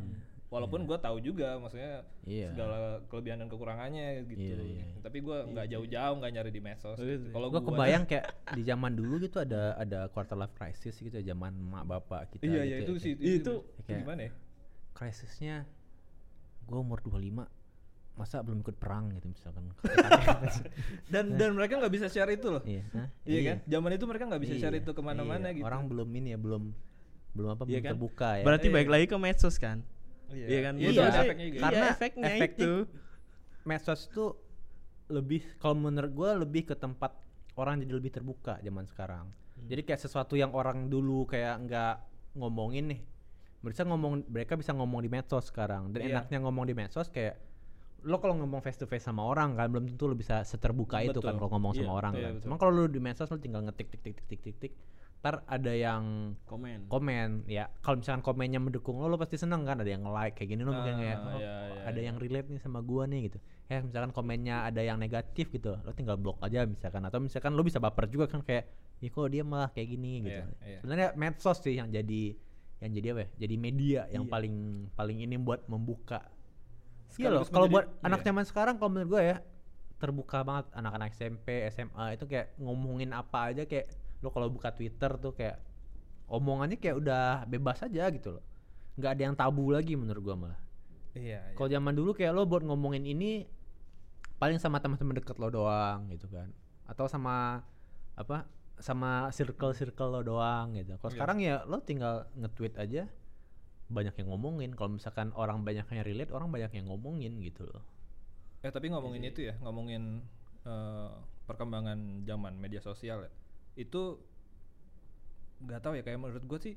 Walaupun gue tahu juga maksudnya. Iya. segala kelebihan dan kekurangannya gitu. Iya, iya. Tapi gue nggak jauh-jauh nggak nyari di medsos. Oh, gitu. gitu. Kalau Gue gua- kebayang kayak di zaman dulu gitu ada ada quarter life crisis gitu ya zaman mak bapak kita Iya gitu iya ya, itu kayak sih Itu- kayak- gimana ya? krisisnya gue umur 25 masa belum ikut perang gitu misalkan Dan dan mereka nggak bisa share itu loh. iya Hah? Iya kan? Zaman itu mereka nggak bisa share Iya, itu ke mana-mana iya. gitu. orang belum ini ya belum belum apa Iya belum kan? terbuka ya berarti Iya. balik lagi ke medsos kan Iya, Iya kan? Iya, Iya, ada efeknya juga. karena Iya, efeknya efektif itu. medsos tuh lebih kalau menurut gue lebih ke tempat orang jadi lebih terbuka zaman sekarang Hmm. jadi kayak sesuatu yang orang dulu kayak nggak ngomongin nih bisa ngomong mereka bisa ngomong di medsos sekarang dan Iya. enaknya ngomong di medsos kayak lo kalau ngomong face to face sama orang kan belum tentu lo bisa seterbuka itu kan Betul. kalau ngomong sama Iya, orang iya, kan betul. cuma kalau lo di medsos lo tinggal ngetik tik tik tik tik tik tik ntar ada yang komen. komen ya. Kalau misalkan komennya mendukung lo lo pasti seneng kan? Ada yang like kayak gini lo mungkin Ah, kayak oh, iya, iya, ada iya. yang relate nih sama gua nih gitu. Ya misalkan komennya ada yang negatif gitu. Lo tinggal blok aja misalkan. Atau misalkan lo bisa baper juga kan kayak ih kok dia malah kayak gini gitu. Iya, iya. sebenarnya medsos sih yang jadi yang jadi apa ya? Jadi media yang Iya. paling paling ini buat membuka. Iya loh kalau buat anak iya. zaman sekarang kalau menurut gua ya terbuka banget. Anak-anak SMP SMA itu kayak ngomongin apa aja kayak lo kalau buka Twitter tuh kayak omongannya kayak udah bebas aja gitu loh nggak ada yang tabu lagi menurut gua malah Iya. iya. kalau zaman dulu kayak lo buat ngomongin ini paling sama teman-teman deket lo doang gitu kan atau sama apa sama circle circle lo doang gitu kalau Iya. sekarang ya lo tinggal nge-tweet aja banyak yang ngomongin kalau misalkan orang banyak yang relate orang banyak yang ngomongin gitu loh Eh tapi ngomongin itu ya, ngomongin eh, perkembangan zaman media sosial ya. Itu nggak tahu ya kayak menurut gue sih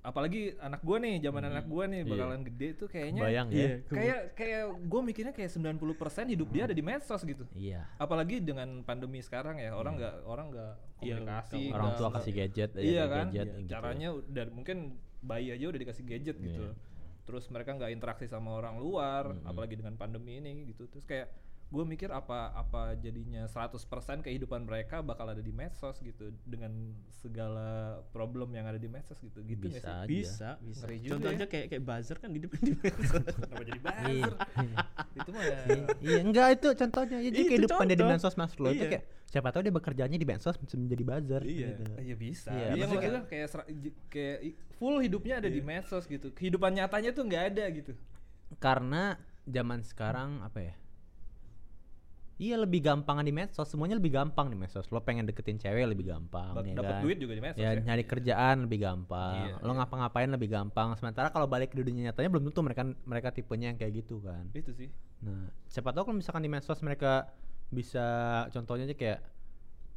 apalagi anak gue nih, zaman anak gue nih Iya. bakalan gede tuh kayaknya bayang Iya. ya kayak kayak gue mikirnya kayak 90% hidup dia ada di medsos gitu. iya Apalagi dengan pandemi sekarang ya, orang nggak orang nggak Iya, komunikasi. orang nggak- tua nggak- kasih gadget aja iya kan gadget Iya, gitu. caranya udah mungkin bayi aja udah dikasih gadget gitu Iya. terus mereka nggak interaksi sama orang luar apalagi dengan pandemi ini gitu terus kayak gue mikir apa apa jadinya 100% kehidupan mereka bakal ada di medsos gitu dengan segala problem yang ada di medsos gitu gitu bisa sih? aja bisa bisa Ngeri juga contohnya ya. kayak kayak buzzer kan di depan di medsos kenapa jadi Iya. buzzer itu mah ya iya enggak itu contohnya jadi Itu kehidupan dia di medsos mas lo itu Iya. kayak siapa tahu dia bekerjanya di medsos bisa menjadi buzzer Iya. gitu. Iya bisa. Iya, Iya, maksudnya kayak kayak full hidupnya ada di medsos gitu. Kehidupan nyatanya tuh nggak ada gitu. karena zaman sekarang apa ya Iya lebih gampangan di medsos, semuanya lebih gampang di medsos. Lo pengen deketin cewek lebih gampang, Dap- ya Dapat kan? duit juga di medsos ya, ya. nyari kerjaan lebih gampang. Iya, lo iya. ngapa-ngapain lebih gampang. Sementara kalau balik ke dunia nyatanya belum tentu mereka mereka tipenya yang kayak gitu kan. Itu sih. Nah, siapa tahu kalau misalkan di medsos mereka bisa contohnya aja kayak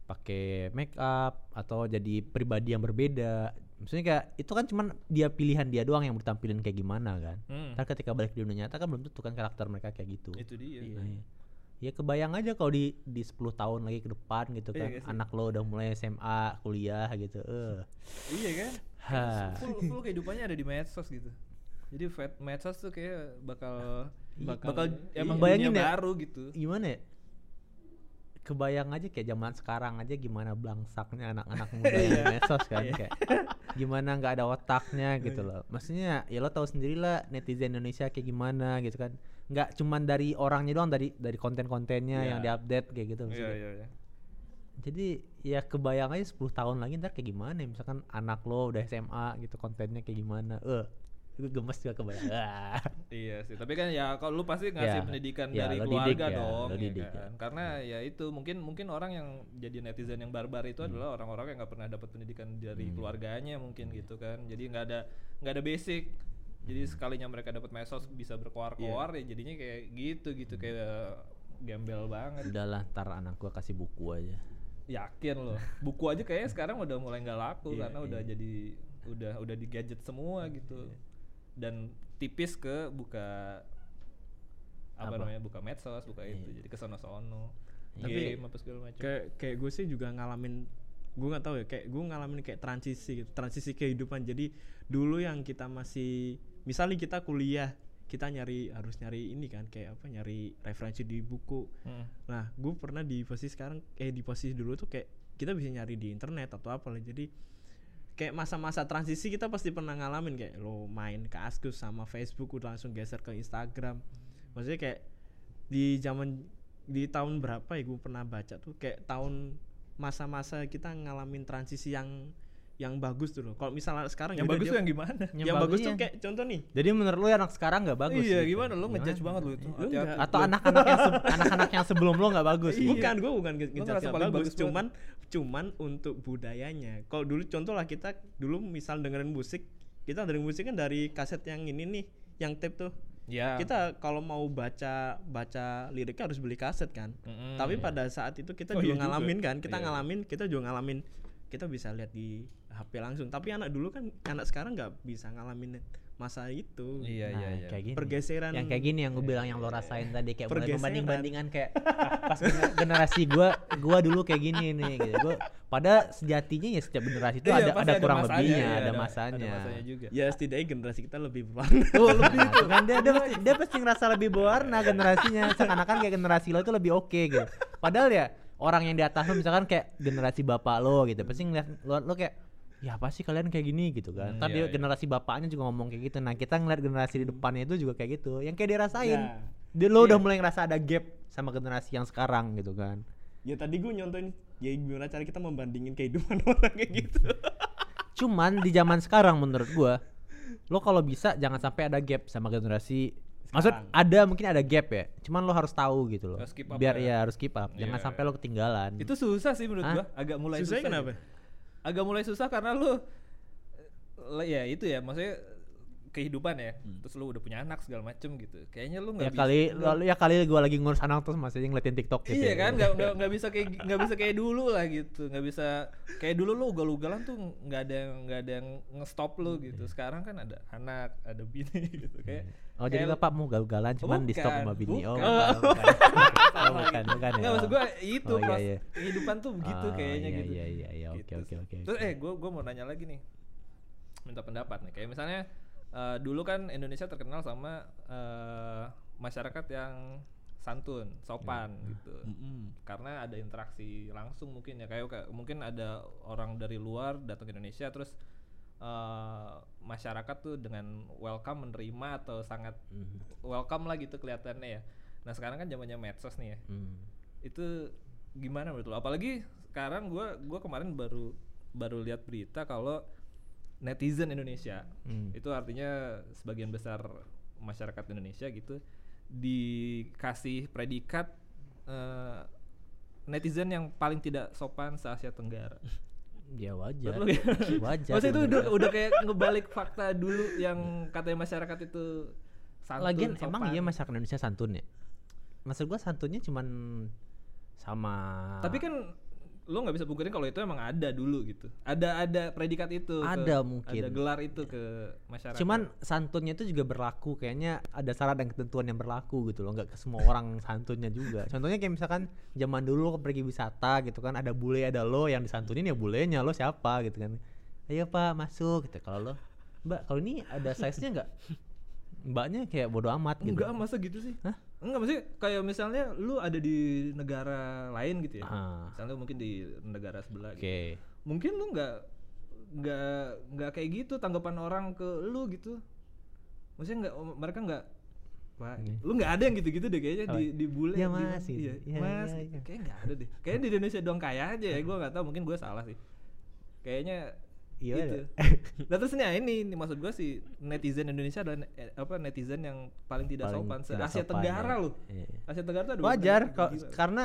pakai make up atau jadi pribadi yang berbeda. Maksudnya kayak itu kan cuman dia pilihan dia doang yang bertampilin kayak gimana kan. Hmm. Ntar ketika balik di dunia nyata kan belum tentu kan karakter mereka kayak gitu. Itu dia. Nah, iya. Ya kebayang aja kalau di di 10 tahun lagi ke depan gitu Iya kan. sih? anak lo udah mulai SMA, kuliah gitu. Eh. Iya kan? Ha. Full, full kehidupannya ada di medsos gitu. Jadi medsos tuh kayak bakal Bakal- bakal, iya. emang Bayangin ya. baru gitu. Gimana ya? Kebayang aja kayak zaman sekarang aja gimana blangsaknya anak-anak muda yang di medsos kan kayak gimana nggak ada otaknya gitu loh. Maksudnya ya lo tahu sendiri lah netizen Indonesia kayak gimana gitu kan. Nggak cuman dari orangnya doang dari dari konten-kontennya Iya. yang diupdate kayak gitu. Maksudnya iya iya. jadi ya kebayang aja 10 tahun lagi ntar kayak gimana ya misalkan anak lo udah SMA gitu kontennya kayak gimana eh itu gemes juga kebayang. Iya sih, tapi kan ya kalau lu pasti ngasih Ya, pendidikan ya, dari lo didik keluarga ya, dong, ya didik kan? ya. Karena ya itu mungkin mungkin orang yang jadi netizen yang barbar itu Hmm. adalah orang-orang yang nggak pernah dapat pendidikan dari keluarganya mungkin gitu kan. Jadi nggak ada nggak ada basic. Jadi sekalinya mereka dapat medsos bisa berkoar-koar Iya. ya jadinya kayak gitu gitu kayak gembel banget. udahlah ntar anak gua kasih buku aja Yakin loh. Buku aja kayaknya sekarang udah mulai nggak laku Iya, karena udah jadi udah udah di gadget semua gitu. Dan tipis ke buka apa, Apa? namanya buka medsos, buka itu. Jadi kesono-sono. Tapi Game apa segala macam. kayak kayak gue sih juga ngalamin gue nggak tahu ya kayak gue ngalamin kayak transisi gitu transisi kehidupan jadi dulu yang kita masih misalnya kita kuliah kita nyari harus nyari ini kan kayak apa nyari referensi di buku. Hmm. nah gue pernah di posisi sekarang eh di posisi dulu tuh kayak kita bisa nyari di internet atau apa lah jadi kayak masa-masa transisi kita pasti pernah ngalamin kayak lo main ke Askus sama Facebook udah langsung geser ke Instagram. Maksudnya kayak di zaman di tahun berapa ya gue pernah baca tuh kayak tahun masa-masa kita ngalamin transisi yang yang bagus tuh loh kalau misalnya sekarang Yang ya bagus dia- tuh yang gimana? yang, Yang bagus bagus tuh kayak contoh nih jadi menurut lu anak sekarang nggak bagus iya, gitu? gimana lu ngejudge banget lu itu. Lu enggak. atau anak-anak yang anak-anak yang sebelum lo nggak bagus gitu? bukan gue bukan nge- Lu ngejudge ngerasa yang paling bagus, bagus cuman cuman untuk budayanya kalau dulu contoh lah kita dulu misal dengerin musik kita dengerin musik kan dari kaset yang ini nih yang tape tuh Ya. kita kalau mau baca baca liriknya harus beli kaset kan Mm-mm. tapi pada saat itu kita Oh, juga iya juga. ngalamin kan kita Iya. ngalamin kita juga ngalamin kita bisa lihat di HP langsung. Tapi anak dulu kan anak sekarang nggak bisa ngalamin masa itu. Iya, Nah, iya, iya. kayak gini. Pergeseran yang kayak gini yang gue bilang yang lo rasain tadi kayak mulai Pergeseran. membanding bandingan kayak pas gener- generasi gua gua dulu kayak gini nih gitu. Gua pada sejatinya ya setiap generasi itu Iya, ada ada kurang masanya, lebihnya iya, ada, masanya. Ada masanya juga. ya setidaknya generasi kita lebih berwarna. Oh, lebih itu kan dia, dia pasti dia pasti ngerasa lebih berwarna generasinya. Seakan-akan kayak generasi lo itu lebih oke gitu. Padahal ya orang yang di atas lo misalkan kayak generasi bapak lo gitu pasti ngeliat lo, lo kayak ya apa sih kalian kayak gini? gitu kan. Hmm, ntar iya, iya. generasi bapaknya juga ngomong kayak gitu. Nah kita ngeliat generasi di depannya itu juga kayak gitu. Yang kayak dia rasain. Nah, dia lo udah iya. mulai ngerasa ada gap sama generasi yang sekarang gitu kan. Ya tadi gue nyontoin ya gimana cara kita membandingin kehidupan orang kayak gitu. Cuman di zaman sekarang menurut gua lo kalau bisa jangan sampai ada gap sama generasi maksud Sekarang. ada mungkin ada gap ya cuman lo harus tahu gitu loh Harus keep up biar ya. ya harus keep up jangan Iya, sampai iya. lo ketinggalan Itu susah sih menurut Hah? gua, agak mulai Susahnya susah. kenapa? gitu. Agak mulai susah karena lu le- ya itu ya, maksudnya kehidupan ya. Terus lu udah punya anak segala macem gitu. Kayaknya lu nggak ya bisa. kali lu- ya kali gua lagi ngurus anak terus masih ngeliatin TikTok gitu Iya ya. kan, nggak nggak bisa kayak nggak bisa kayak dulu lah gitu, nggak bisa kayak dulu lu ugal-ugalan tuh nggak ada yang nggak ada yang ngestop lu gitu. Sekarang kan ada anak, ada bini gitu kayak. Oh jadi kayak- bapak mau gal-galan cuman di stop Bukan, sama bini. Oh bukan. bukan, bukan. Oh, bukan, bukan ya. Nggak maksud gua itu Oh, iya, iya. kehidupan tuh begitu Oh, kayaknya iya, gitu. Iya iya iya oke Gitu oke oke. Terus eh gua gua mau nanya lagi nih. Minta pendapat nih. Kayak misalnya eh, dulu kan Indonesia terkenal sama eh, masyarakat yang santun, sopan Iya. gitu. Karena ada interaksi langsung mungkin ya kayak kayak mungkin ada orang dari luar datang ke Indonesia terus eh, masyarakat tuh dengan welcome menerima atau sangat Mhm. welcome lah gitu kelihatannya ya. Nah, sekarang kan zamannya medsos nih ya Hmm. itu gimana menurut lo? Apalagi sekarang gua gua kemarin baru baru lihat berita kalau netizen Indonesia Hmm. itu artinya sebagian besar masyarakat Indonesia gitu dikasih predikat eh, netizen yang paling tidak sopan se Asia Tenggara. Ya wajar. Menurut lo wajar. Maksudnya itu udah, udah kayak ngebalik fakta dulu yang katanya masyarakat itu santun, Lagian emang sopan. iya masyarakat Indonesia santun ya? Maksud gua santunnya cuman sama Tapi kan lo nggak bisa pungkirin kalau itu emang ada dulu gitu. Ada ada predikat itu. ke- Ada mungkin. Ada gelar itu ke masyarakat. Cuman santunnya itu juga berlaku kayaknya ada syarat dan ketentuan yang berlaku gitu loh nggak ke semua orang santunnya juga contohnya kayak misalkan zaman dulu lo pergi wisata gitu kan ada bule ada lo yang disantunin ya bulenya lo siapa gitu kan ayo pak masuk gitu kalau lo mbak kalau ini ada size nya nggak mbaknya kayak bodo amat gitu enggak masa gitu sih? Hah? Enggak maksudnya kayak misalnya lu ada di negara lain gitu ya. Ah. Misalnya mungkin di negara sebelah oke gitu. Mungkin lu nggak nggak nggak kayak gitu tanggapan orang ke lu gitu. Maksudnya nggak mereka nggak Pak, Iya. lu nggak ada yang gitu-gitu deh kayaknya di di bule. Iya, gimana? Mas, gitu. Iya, Iya, mas. iya, iya. Kayaknya nggak ada deh. Kayaknya di Indonesia doang kaya aja ya. Gua nggak tahu, mungkin gue salah sih. Kayaknya Iya, gitu. Nah terus nih ini, ini maksud gue sih netizen Indonesia adalah ne- eh, apa netizen yang paling tidak Paling sopan se Asia sopan, Tenggara ya. loh. Iya, iya. Asia Tenggara tuh Wajar gila. karena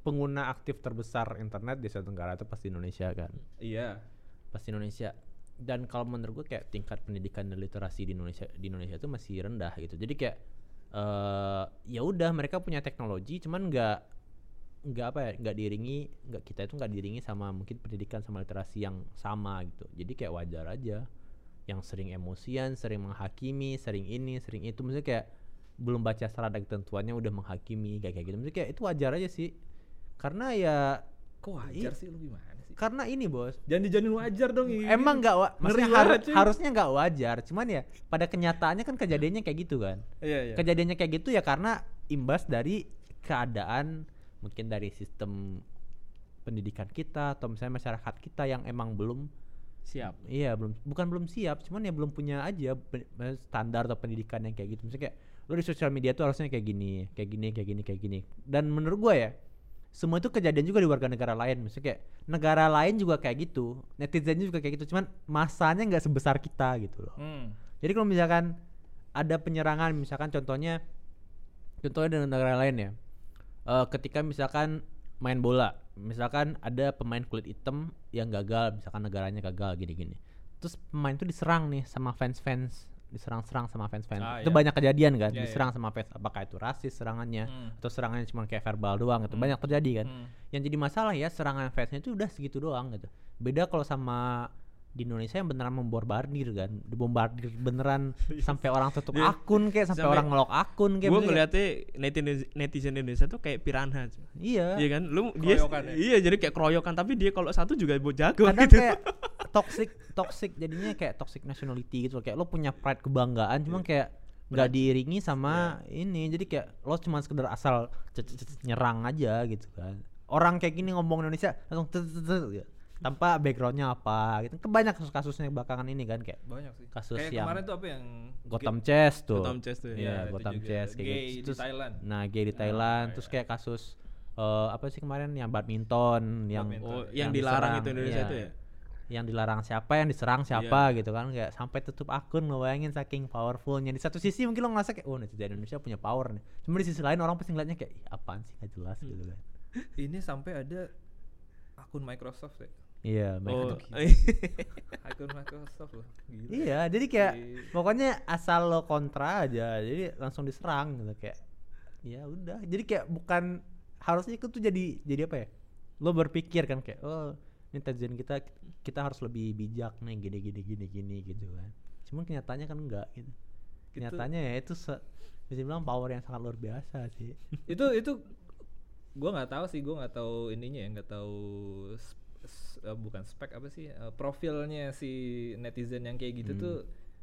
pengguna aktif terbesar internet di Asia Tenggara itu pasti Indonesia kan. Iya. Pasti Indonesia. Dan kalau menurut gue kayak tingkat pendidikan dan literasi di Indonesia di Indonesia itu masih rendah gitu. Jadi kayak eh ya udah mereka punya teknologi cuman nggak nggak apa ya nggak diiringi nggak kita itu nggak diiringi sama mungkin pendidikan sama literasi yang sama gitu. Jadi kayak wajar aja. Yang sering emosian sering menghakimi sering ini sering itu. Maksudnya kayak belum baca secara ada ketentuannya udah menghakimi kayak kayak gitu. Maksudnya kayak itu wajar aja sih. Karena ya Kok wajar sih? lu gimana sih? karena ini bos. Jangan dijanin wajar dong ini. emang nggak wa- Ngeri cuy. harusnya nggak wajar. Cuman ya pada kenyataannya kan kejadiannya kayak gitu kan. Iya, iya. kejadiannya kayak gitu ya karena imbas dari keadaan mungkin dari sistem pendidikan kita atau misalnya masyarakat kita yang emang belum Siap. iya belum bukan belum siap cuman ya belum punya aja standar atau pendidikan yang kayak gitu. Misalnya kayak lu di sosial media tuh harusnya kayak gini kayak gini kayak gini kayak gini. Dan menurut gua ya semua itu kejadian juga di warga negara lain. Misalnya kayak negara lain juga kayak gitu netizennya juga kayak gitu cuman masanya nggak sebesar kita gitu loh. Hmm. jadi kalau misalkan ada penyerangan, misalkan contohnya, contohnya dengan negara lain ya, Eh, ketika misalkan main bola, misalkan ada pemain kulit hitam yang gagal, misalkan negaranya gagal gini-gini, terus pemain itu diserang nih sama fans-fans, diserang-serang sama fans-fans, Ah, itu iya. banyak kejadian kan, Iya, iya. diserang sama fans, apakah itu rasis serangannya, Hmm. atau serangannya cuma kayak verbal doang, itu Hmm. banyak terjadi kan. Hmm. Yang jadi masalah ya serangan fansnya itu udah segitu doang gitu. Beda kalau sama di Indonesia yang beneran membombardir kan, dibombardir beneran sampai orang tutup Dia- akun kayak sampai, sampai- orang ngelok akun kayak Gue ngeliatnya netizen netizen Indonesia tuh kayak piranha. Iya. Iya kan? Lu dia ya? iya jadi kayak keroyokan tapi dia kalau satu juga buat jago Kadang gitu. kayak toxic toxic jadinya kayak toxic nationality gitu kayak lo punya pride kebanggaan cuman kayak nggak diiringi sama ini jadi kayak lo cuma sekedar asal nyerang aja gitu kan orang kayak gini ngomong Indonesia langsung gitu. Tanpa backgroundnya apa gitu kan banyak kasus-kasusnya belakangan ini kan kayak Banyak sih. Kasus Kayak yang kemarin tuh apa yang Gotham Chess tuh Gotham Chess tuh, iya ya, itu Gotham. Chess kayak Gay gitu di Terus- Thailand. nah gay di Thailand iya, terus iya. kayak kasus eh, apa sih kemarin yang badminton yang Badminton. Oh, Yang yang dilarang diserang, itu Indonesia iya. itu ya. yang dilarang siapa yang diserang siapa gitu kan kayak sampai tutup akun lo bayangin saking powerfulnya di satu sisi mungkin lo ngerasa kayak oh netizen Indonesia punya power nih cuma di sisi lain orang pasti ngeliatnya kayak "Ih, apaan sih gak jelas gitu kan Ini sampai ada akun Microsoft ya. Iya mereka Oh, tuh- Akun Microsoft loh. Gila. iya jadi kayak Iya. pokoknya asal lo kontra aja jadi langsung diserang gitu kayak ya udah jadi kayak bukan harusnya itu tuh jadi jadi apa ya lo berpikir kan kayak oh netizen kita kita harus lebih bijak nih gini gini gini gini gitu kan cuman kenyataannya kan enggak gitu Gitu. kenyataannya ya itu se- bisa bilang power yang sangat luar biasa sih itu itu gua nggak tahu sih gua nggak tahu ininya ya nggak tahu eh, bukan spek apa sih eh, profilnya si netizen yang kayak gitu Hmm. tuh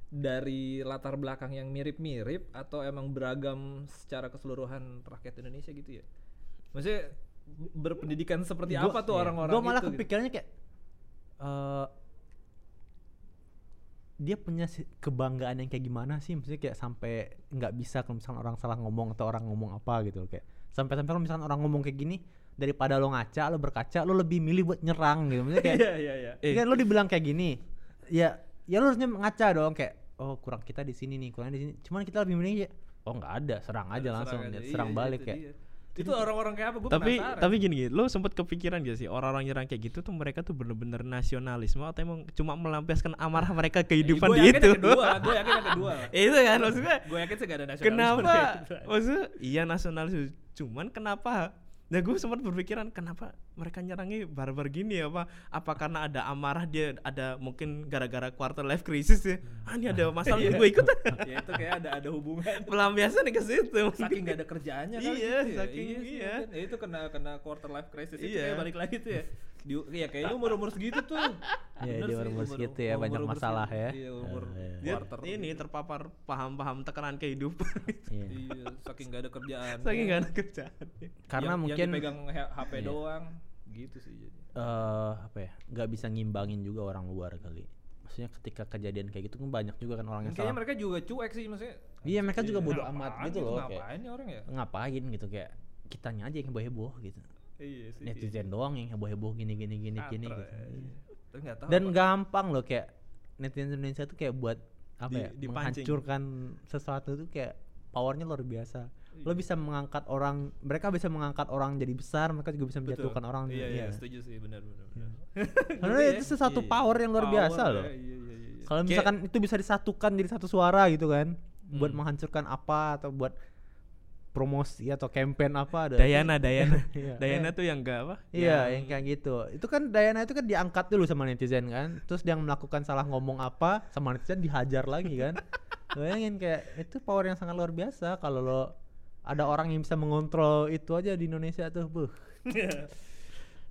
dari latar belakang yang mirip-mirip atau emang beragam secara keseluruhan rakyat Indonesia gitu ya maksudnya berpendidikan seperti Gua- apa tuh iya. orang-orang Gua malah itu gitu? kepikirannya kayak eh dia punya kebanggaan yang kayak gimana sih maksudnya kayak sampai nggak bisa kalau misalkan orang salah ngomong atau orang ngomong apa gitu kayak sampai sampai kalau misalkan orang ngomong kayak gini daripada lo ngaca lo berkaca lo lebih milih buat nyerang gitu. Maksudnya kayak iya iya iya. Eh. kan lo dibilang kayak gini ya ya lo harusnya ngaca dong. Kayak oh kurang kita di sini nih kurang di sini. Cuman kita lebih milih ya oh nggak ada serang aja langsung aja. serang Iya, balik kayak. dia. itu orang-orang kayak apa? Gue tapi penasaran. tapi gini gini, lo sempet kepikiran gak sih orang-orang nyerang kayak gitu tuh mereka tuh bener-bener nasionalisme atau emang cuma melampiaskan amarah mereka kehidupan gue di yakin itu? yang kedua gue yakin yang kedua. Itu kan maksudnya gue yakin sih gak ada nasionalisme kenapa? maksudnya iya nasionalisme. Cuman kenapa nah gue sempat berpikiran kenapa mereka nyerangnya barbar gini ya apa apa karena ada amarah dia ada mungkin gara-gara quarter life crisis ya ah ini ada masalah Iya. gue ikut ya itu kayak ada ada hubungan pelampiasan nih ke situ saking gak ada kerjaannya kan Iya, gitu ya. saking sih, iya. mungkin. Ya, itu kena kena quarter life crisis itu Iya. kayak balik lagi tuh ya di ya kayaknya umur umur segitu tuh Iya, Bener dia sih, umur segitu ya, banyak masalah segitu. ya. iya umur Eh, iya. dia quarter ini terpapar paham-paham tekanan kehidupan Iya. iya saking gak ada kerjaan saking gak ada kerjaan karena yang, mungkin yang dipegang H- HP Iya. doang gitu sih jadi eh apa ya nggak bisa ngimbangin juga orang luar kali maksudnya ketika kejadian kayak gitu kan banyak juga kan orang yang Kayaknya salah mereka juga cuek sih maksudnya. Iya, mereka juga bodo Ngapain amat gitu gitu, loh, kayak- Ngapain nih orang ya? ngapain gitu kayak kitanya aja yang heboh-heboh gitu Iya sih. netizen doang yang heboh-heboh gini gini gini gini Katrok, gitu. Iya. Tapi tahu dan apa. gampang loh kayak netizen Indonesia tuh kayak buat apa Di- ya dipancing. menghancurkan sesuatu tuh kayak powernya luar biasa lo Iya. bisa mengangkat orang mereka bisa mengangkat orang jadi besar mereka juga bisa Betul. menjatuhkan orang Iya, iya, iya. setuju sih, benar benar. benar. karena Gitu itu ya. sesuatu Iya. power yang luar Power biasa ya, loh Iya, iya, iya. iya. kalau Kayak- misalkan itu bisa disatukan jadi satu suara gitu kan buat Hmm. menghancurkan apa atau buat promosi atau campaign apa ada Dayana Dayana Iya. Dayana tuh yang enggak apa Iya, yang kayak gitu. Itu kan Dayana itu kan diangkat dulu sama netizen kan. Terus dia melakukan salah ngomong apa, sama netizen dihajar lagi kan. Bayangin kayak itu power yang sangat luar biasa kalau lo ada orang yang bisa mengontrol itu aja di Indonesia tuh, buh.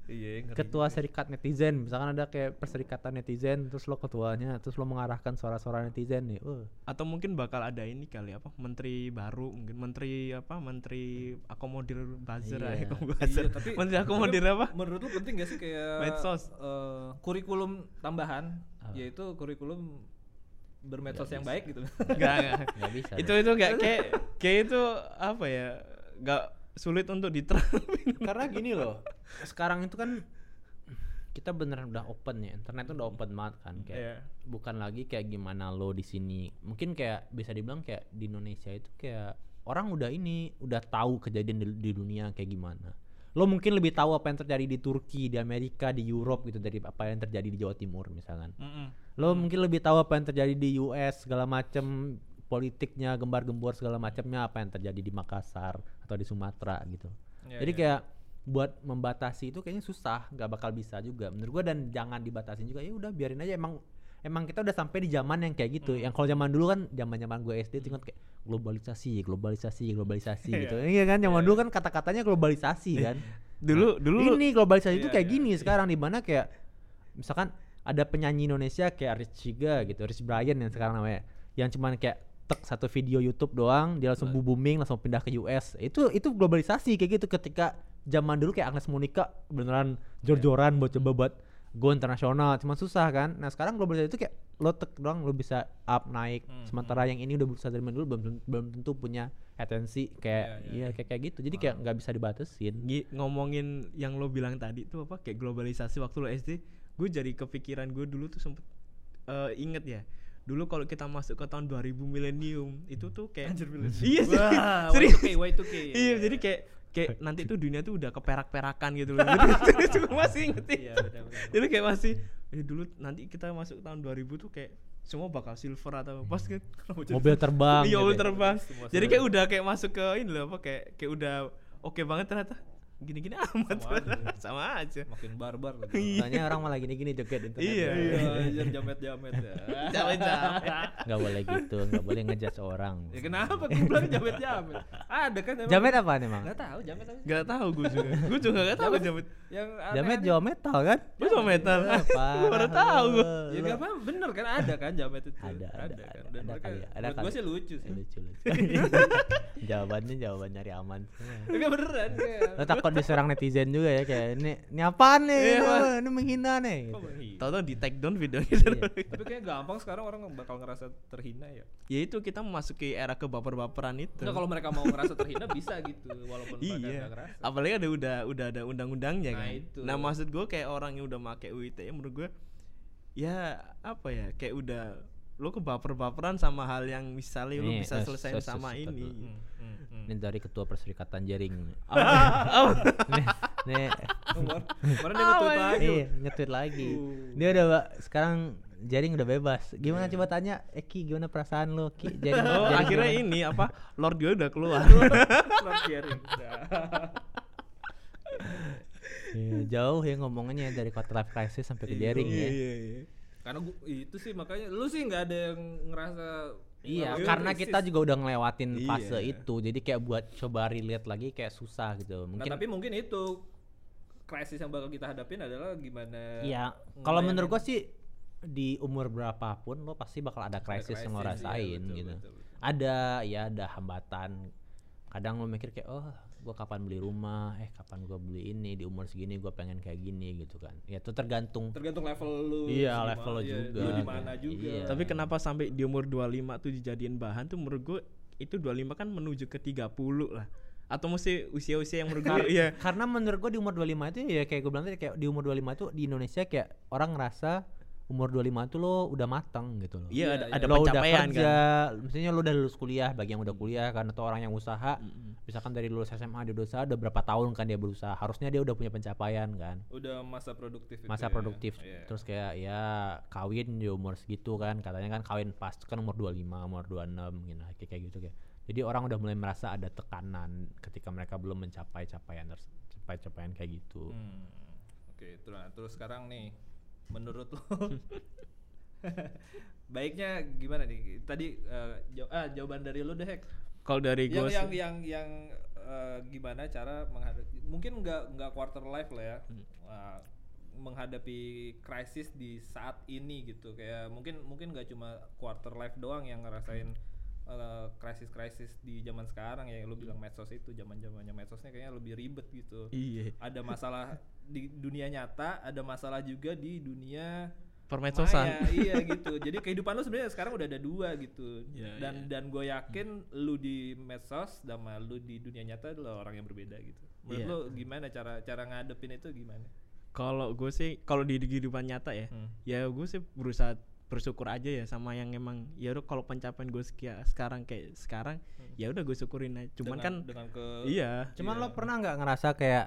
Iya, Ketua serikat netizen, misalkan ada kayak perserikatan netizen, terus lo ketuanya, terus lo mengarahkan suara-suara netizen nih. Uh. atau mungkin bakal ada ini kali apa menteri baru mungkin menteri apa menteri akomodir buzzer Iya. ya buzzer Iya, tapi menteri akomodir tapi apa Menurut lu penting gak sih kayak Medsos. eh, kurikulum tambahan Apa? yaitu kurikulum bermedsos Nggak yang baik gitu. enggak enggak Nggak bisa. itu itu enggak kayak kayak itu apa ya enggak sulit untuk diterapin Karena gini loh, sekarang itu kan kita beneran udah open ya, internet tuh udah open banget kan kayak Iya. bukan lagi kayak gimana lo di sini. Mungkin kayak bisa dibilang kayak di Indonesia itu kayak orang udah ini udah tahu kejadian di, di dunia kayak gimana. Lo mungkin lebih tahu apa yang terjadi di Turki, di Amerika, di Europe gitu dari apa yang terjadi di Jawa Timur misalkan. Mm-mm. Lo mungkin lebih tahu apa yang terjadi di US segala macem politiknya, gembar-gembor segala macamnya apa yang terjadi di Makassar atau di Sumatera gitu. Iya, Jadi iya. kayak buat membatasi itu kayaknya susah, nggak bakal bisa juga menurut gua dan jangan dibatasin juga ya udah biarin aja emang emang kita udah sampai di zaman yang kayak gitu. Yang kalau zaman dulu kan zaman-zaman gue SD kan kayak globalisasi, globalisasi, globalisasi gitu. Iya kan zaman dulu kan kata-katanya globalisasi kan. dulu dulu Ini globalisasi itu Iya, kayak iya, gini sekarang di mana kayak misalkan ada penyanyi Indonesia kayak Rich Chiga gitu, Rich Brian yang sekarang namanya, yang cuman kayak tek satu video YouTube doang, dia langsung booming, langsung pindah ke US. Itu itu globalisasi kayak gitu ketika zaman dulu kayak Agnes Monica beneran jor-joran buat coba buat go internasional, cuma susah kan. Nah sekarang globalisasi itu kayak lo tek doang lo bisa up naik. Hmm, Sementara yang ini udah berusaha dari dulu belum belum tentu punya atensi kayak Iya, iya, iya kayak kayak gitu. Jadi kayak nggak bisa dibatasin. Gi- ngomongin yang lo bilang tadi tuh apa kayak globalisasi waktu lo SD gue jadi kepikiran gue dulu tuh sempet eh, inget ya dulu kalau kita masuk ke tahun 2000 milenium itu tuh kayak Anjir, milenium. iya sih Wah, serius Y2K, Y2K. iya jadi kayak kayak nanti tuh dunia tuh udah keperak-perakan gitu loh jadi gue masih inget Iya, jadi kayak masih eh dulu nanti kita masuk tahun 2000 tuh kayak semua bakal silver atau pas kan Mobil terbang. iya gitu mobil ya. terbang Semua jadi kayak udah kayak masuk ke ini loh apa kayak kayak udah oke banget ternyata gini-gini amat Sama aja. sama aja Makin barbar lagi. Soalnya orang malah gini-gini joget internet. Iya, Iya, anjir jamet-jamet ya. Jamet-jamet. Nggak boleh gitu, nggak boleh ngejudge orang. Ya kenapa gue bilang jamet-jamet? Ada kan emang? Jamet apaan emang? Enggak tahu jamet apa? Gak tahu gue juga. gue juga gak tahu jamet. Yang Jamet. Jawa metal kan? Gue sama metal. Eh, Gue baru tahu gue. Ya enggak apa bener kan ada kan jamet itu. Ada, ada, kan. ada, Dan ada mereka kali ya, ada gue kali. sih lucu sih. lucu lucu. Jawabannya jawaban nyari aman. Enggak beneran takut diserang netizen juga ya kayak ini ini apaan nih? Iya, Ini, ini menghina nih. Gitu. Tahu-tahu di take down videonya. Iya. Tapi kayak gampang sekarang orang bakal ngerasa terhina ya. ya itu kita memasuki era kebaper-baperan itu. Enggak kalau mereka mau ngerasa terhina bisa gitu walaupun mereka Iya. enggak ngerasa. Apalagi ada udah udah ada undang-undangnya Nah, kan. itu. Nah maksud gue kayak orang yang udah make UIT ya menurut gue ya apa ya kayak udah lo kebaper-baperan sama hal yang misalnya lo Nih, bisa eh, selesai sus- sama sus- ini. Hmm, hmm, hmm. Ini dari ketua perserikatan jaring. Oh, nih, nih Kemarin kemarin dia nge-tweet lagi. Iya, nge-tweet lagi. Uh. Dia udah Pak, sekarang jaring udah bebas. Gimana coba tanya, Eki gimana perasaan lo, Ki? Jaring, oh jaring akhirnya gimana? ini apa Lord gue udah keluar. Lord Sharing. Nah. Iya, jauh ya ngomongnya dari quarter life crisis sampai ke jaring ya. Iya, iya. Karena gua, itu sih makanya lu sih nggak ada yang ngerasa Iya, ngalamin karena krisis. kita juga udah ngelewatin fase Iya. itu. Jadi kayak buat coba relate lagi kayak susah gitu. Nah, Mungkin tapi mungkin itu krisis yang bakal kita hadapin adalah gimana Iya, kalau menurut gua sih di umur berapapun lo pasti bakal ada krisis yang lo iya, rasain betul, gitu. betul, betul. Ada ya ada hambatan. Kadang lo mikir kayak oh gue kapan beli rumah eh kapan gue beli ini di umur segini gue pengen kayak gini gitu kan ya itu tergantung tergantung level lu Iya, level lu iya, juga. di mana juga Iya. Tapi kenapa sampai di umur 25 tuh dijadiin bahan tuh menurut gue itu 25 kan menuju ke 30 lah. Atau mesti usia-usia yang menurut gue iya. karena menurut gue di umur 25 itu ya kayak gue bilang tadi kayak di umur 25 itu di Indonesia kayak orang ngerasa umur 25 itu lo udah matang gitu loh Iya, ada, iya. ada lo udah pencapaian kerja, kan. misalnya lo udah lulus kuliah, bagi yang udah kuliah kan atau orang yang usaha, misalkan dari lulus SMA dia udah usaha udah berapa tahun kan dia berusaha, harusnya dia udah punya pencapaian kan, udah masa produktif itu masa ya. produktif, Iya. terus kayak ya kawin di umur segitu kan, katanya kan kawin pas kan umur 25, umur 26 gitu, kayak kayak gitu kayak. Jadi orang udah mulai merasa ada tekanan ketika mereka belum mencapai capaian ters- capai capaian kayak gitu. Hmm. Oke, terus terus sekarang nih menurut lo baiknya gimana nih? Tadi eh, jaw- ah, jawaban dari lu deh, Hek. Kalau dari Yang gue yang yang yang eh, gimana cara menghadapi mungkin nggak nggak quarter life lah ya. Hmm. Wah, menghadapi krisis di saat ini gitu kayak mungkin mungkin nggak cuma quarter life doang yang ngerasain eh, krisis-krisis di zaman sekarang ya lu bilang medsos itu zaman zamannya medsosnya kayaknya lebih ribet gitu iya ada masalah di dunia nyata, ada masalah juga di dunia permedsosan. maya. iya gitu. Jadi kehidupan lu sebenarnya sekarang udah ada dua gitu. Iya, dan dan gue yakin lu di medsos sama lu di dunia nyata adalah orang yang berbeda gitu. Menurut Iya. lu gimana cara cara ngadepin itu gimana? Kalau gue sih kalau di kehidupan nyata ya, Hmm. ya gue sih berusaha bersyukur aja ya sama yang emang ya udah kalau pencapaian gue sekarang kayak sekarang ya udah gue syukurin aja. Cuman Dengan- kan dengan ke iya Cuman Iya. lo pernah nggak ngerasa kayak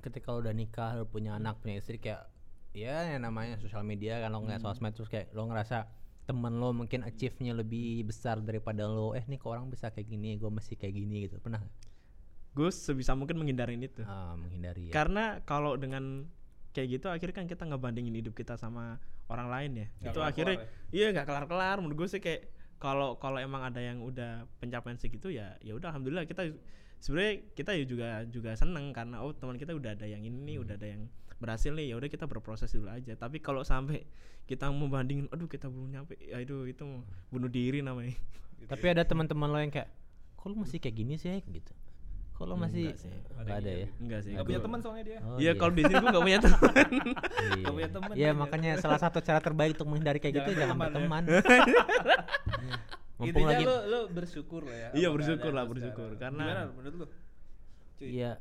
ketika lo udah nikah, lo punya anak, punya istri kayak ya yang namanya sosial media kan lo ngeliat sosmed terus kayak lo ngerasa temen lo mungkin achieve-nya lebih besar daripada lo eh nih kok orang bisa kayak gini gue masih kayak gini gitu pernah nggak? gue sebisa mungkin menghindarin itu. ah, menghindari ya Karena kalau dengan kayak gitu akhirnya kan kita ngebandingin hidup kita sama orang lain ya. Nggak itu akhirnya ya? iya nggak kelar-kelar menurut gue sih kayak kalau kalau emang ada yang udah pencapaian segitu ya ya udah alhamdulillah kita sebenarnya kita ya juga juga seneng karena oh teman kita udah ada yang ini nih, udah ada yang berhasil nih ya udah kita berproses dulu aja tapi kalau sampai kita membandingin aduh kita belum nyampe ya itu itu bunuh diri namanya tapi ada teman-teman lo yang kayak kok lo masih kayak gini sih gitu kok lo masih Enggak sih. ada ya enggak sih Gak punya gua- teman soalnya dia. Oh, Iya kalau di sini gue gak punya teman Iya. Nggak punya temen Iya, dia. makanya salah satu cara terbaik untuk menghindari kayak gitu Jangan berteman. ya. Mumpung Intinya lagi lu lu bersyukur lah ya. Iya, bersyukur lah, bersyukur. sekarang. Karena- gimana menurut lu? Cuy. Iya.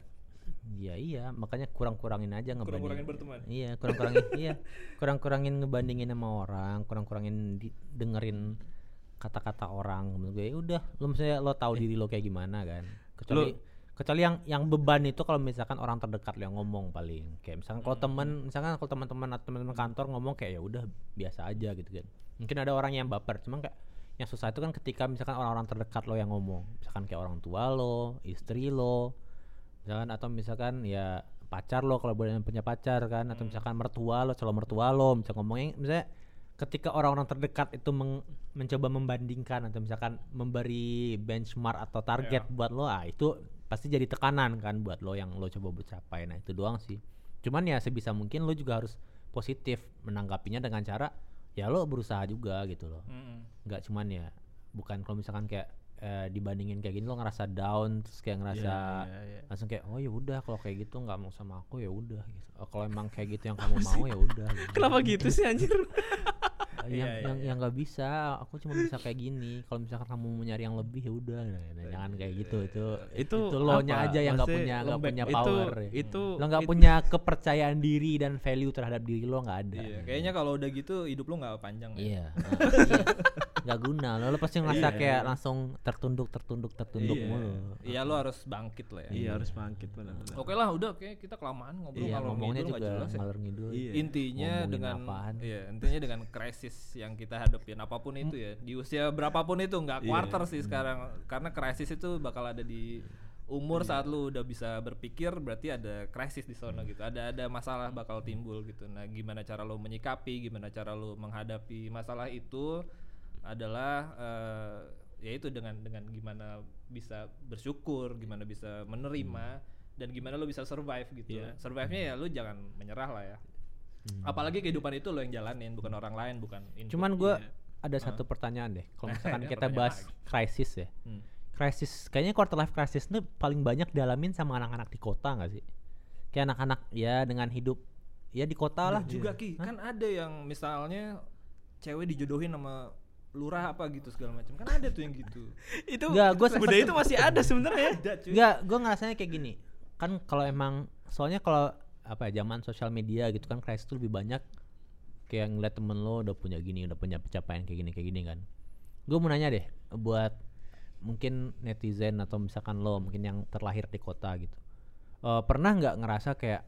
Iya iya, makanya kurang-kurangin aja ngebandingin. Kurang-kurangin berteman. Iya, kurang-kurangin iya. Kurang-kurangin ngebandingin sama orang, kurang-kurangin dengerin kata-kata orang menurut gue. Ya udah, lo misalnya lo tahu diri lo kayak gimana kan. Kecuali kecuali yang yang beban itu kalau misalkan orang terdekat lo yang ngomong paling. Kayak misalkan kalau temen, misalkan kalau teman-teman atau teman-teman kantor ngomong kayak ya udah biasa aja gitu kan. Mungkin ada orang yang baper, cuman kayak yang susah itu kan ketika misalkan orang-orang terdekat lo yang ngomong. Misalkan kayak orang tua lo, istri lo, misalkan atau misalkan ya pacar lo kalau boleh punya pacar kan atau misalkan mertua lo calon mertua lo misalkan ngomongnya misalnya ketika orang-orang terdekat itu meng- mencoba membandingkan atau misalkan memberi benchmark atau target buat lo ah itu pasti jadi tekanan kan buat lo yang lo coba bercapai nah itu doang sih. Cuman ya sebisa mungkin lo juga harus positif menanggapinya dengan cara ya lo berusaha juga gitu loh Mm-mm. nggak cuman ya bukan kalau misalkan kayak eh, dibandingin kayak gini lo ngerasa down terus kayak ngerasa Iya, iya. langsung kayak oh ya udah kalau kayak gitu nggak mau sama aku ya udah gitu oh, kalau emang kayak gitu yang kamu mau ya udah gitu. kenapa gitu sih anjir Iya, yang iya, yang yang nggak bisa aku cuma bisa kayak gini kalau misalkan kamu mau nyari yang lebih ya udah Nah, nah, jangan kayak gitu itu itu lo nya aja yang nggak punya nggak punya Itu- power ya. itu lo nggak punya kepercayaan diri dan value terhadap diri lo nggak ada Iya, kayaknya kalau udah gitu hidup lu nggak panjang ya. Iya. iya. Nggak guna. Lo, lo pasti ngerasa Iya. kayak langsung tertunduk, tertunduk, tertunduk Iya. mulu. Iya, lu harus bangkit lah ya. iya harus bangkit benar-benar Oke lah, udah oke kita kelamaan ngobrol Iya, kalau ngomongnya ngidul nggak juga jelas ya. ngalor ngidul. Iya. Intinya Ngomongin dengan apaan. iya, intinya dengan krisis yang kita hadapin apa pun itu ya. Di usia berapapun itu nggak Iya. quarter sih sekarang karena krisis itu bakal ada di umur Iya. saat lu udah bisa berpikir berarti ada krisis di sana gitu. Ada ada masalah bakal timbul gitu. Nah, gimana cara lu menyikapi, gimana cara lu menghadapi masalah itu adalah eh, yaitu dengan dengan gimana bisa bersyukur, gimana bisa menerima dan gimana lu bisa survive gitu. Iya. Survive-nya ya lu jangan menyerah lah ya. Apalagi kehidupan itu lo yang jalanin, bukan orang lain, bukan input. Cuman gue Iya. ada satu pertanyaan deh. Kalau misalkan Ya, kita bahas krisis ya. Hmm. crisis kayaknya quarter life crisis itu paling banyak dialamin sama anak-anak di kota nggak sih kayak anak-anak ya dengan hidup ya di kota lah Nggak juga ki kan ada yang misalnya cewek dijodohin sama lurah apa gitu segala macam kan ada tuh yang gitu itu Nggak, gua budaya itu masih ada sebenarnya Enggak, gue ngerasanya kayak gini. Kan kalau emang soalnya kalau apa ya zaman sosial media gitu kan crisis tuh lebih banyak kayak ngeliat temen lo udah punya gini, udah punya pencapaian kayak gini kayak gini kan. Gue mau nanya deh buat mungkin netizen atau misalkan lo mungkin yang terlahir di kota gitu. Eh, pernah nggak ngerasa kayak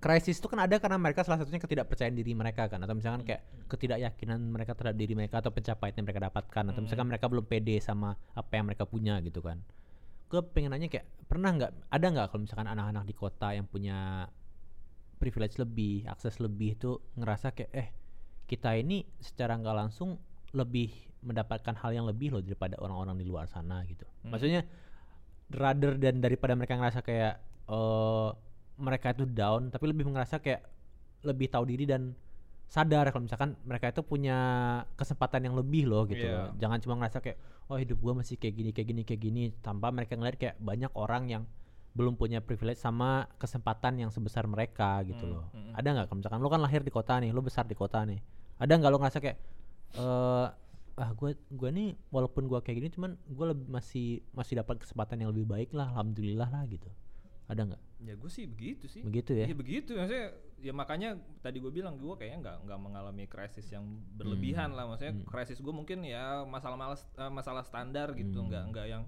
krisis itu kan ada karena mereka salah satunya ketidakpercayaan diri mereka kan atau misalkan kayak ketidakyakinan mereka terhadap diri mereka atau pencapaian yang mereka dapatkan atau misalkan mereka belum pede sama apa yang mereka punya gitu kan. Gue pengen nanya kayak pernah nggak ada nggak kalau misalkan anak-anak di kota yang punya privilege lebih akses lebih itu ngerasa kayak eh kita ini secara nggak langsung lebih mendapatkan hal yang lebih loh daripada orang-orang di luar sana gitu. Maksudnya rather dan daripada mereka ngerasa kayak eh mereka itu down tapi lebih ngerasa kayak lebih tahu diri dan sadar kalau misalkan mereka itu punya kesempatan yang lebih loh gitu Iya. loh. jangan cuma ngerasa kayak oh hidup gua masih kayak gini kayak gini kayak gini tanpa mereka ngeliat kayak banyak orang yang belum punya privilege sama kesempatan yang sebesar mereka gitu Hmm, loh hmm. ada nggak kalau misalkan lo kan lahir di kota nih lo besar di kota nih ada nggak lo ngerasa kayak eh ah gue gue nih walaupun gua kayak gini cuman gue lebih masih masih dapat kesempatan yang lebih baik lah alhamdulillah lah gitu ada nggak? Ya gue sih begitu sih. Begitu ya? Iya begitu. Maksudnya ya makanya tadi gue bilang gue kayaknya nggak nggak mengalami krisis yang berlebihan lah. Maksudnya Hmm. krisis gue mungkin ya masalah malas eh, masalah standar gitu. Hmm. nggak nggak yang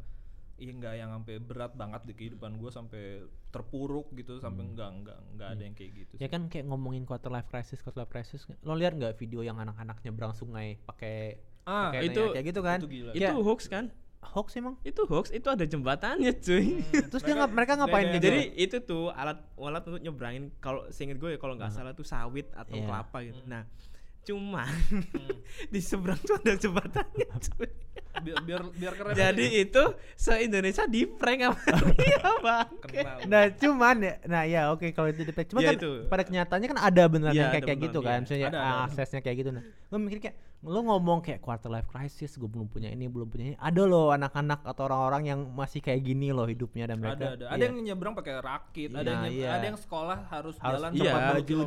iya nggak yang sampai berat banget di kehidupan gue sampai terpuruk gitu sampai nggak nggak nggak ada yang kayak gitu Hmm. ya sih. kan kayak ngomongin quarter life crisis quarter life crisis lo lihat nggak video yang anak-anak nyebrang sungai pakai ah pakai itu- kayak gitu kan? itu gila. itu Kayak hoax kan hoax emang itu hoax itu ada jembatannya cuy terus dia ngap- mereka ngapain gitu jadi itu tuh alat alat untuk nyebrangin kalau seinget gue ya kalau nggak salah tuh sawit atau Iya. kelapa gitu Hmm. nah cuman Hmm. di seberang tuh ada jembatannya cuy biar biar biar keren jadi aja. itu se Indonesia di prank sama dia bang Nah cuman ya, nah ya oke kalau itu di cuma Ya, kan itu. pada kenyataannya kan ada beneran Iya, yang kayak ada kayak gitu beneran, kan, iya. misalnya Ada, ah, ada. aksesnya kayak gitu. Nah, gue mikir kayak lo ngomong kayak quarter life crisis, gue belum punya ini, belum punya ini. Ada loh anak-anak atau orang-orang yang masih kayak gini loh hidupnya dan mereka. ada ada ada iya. yang nyebrang pakai rakit ada Nah, yang nyeb- iya. ada yang sekolah harus, Harus jalan Iya,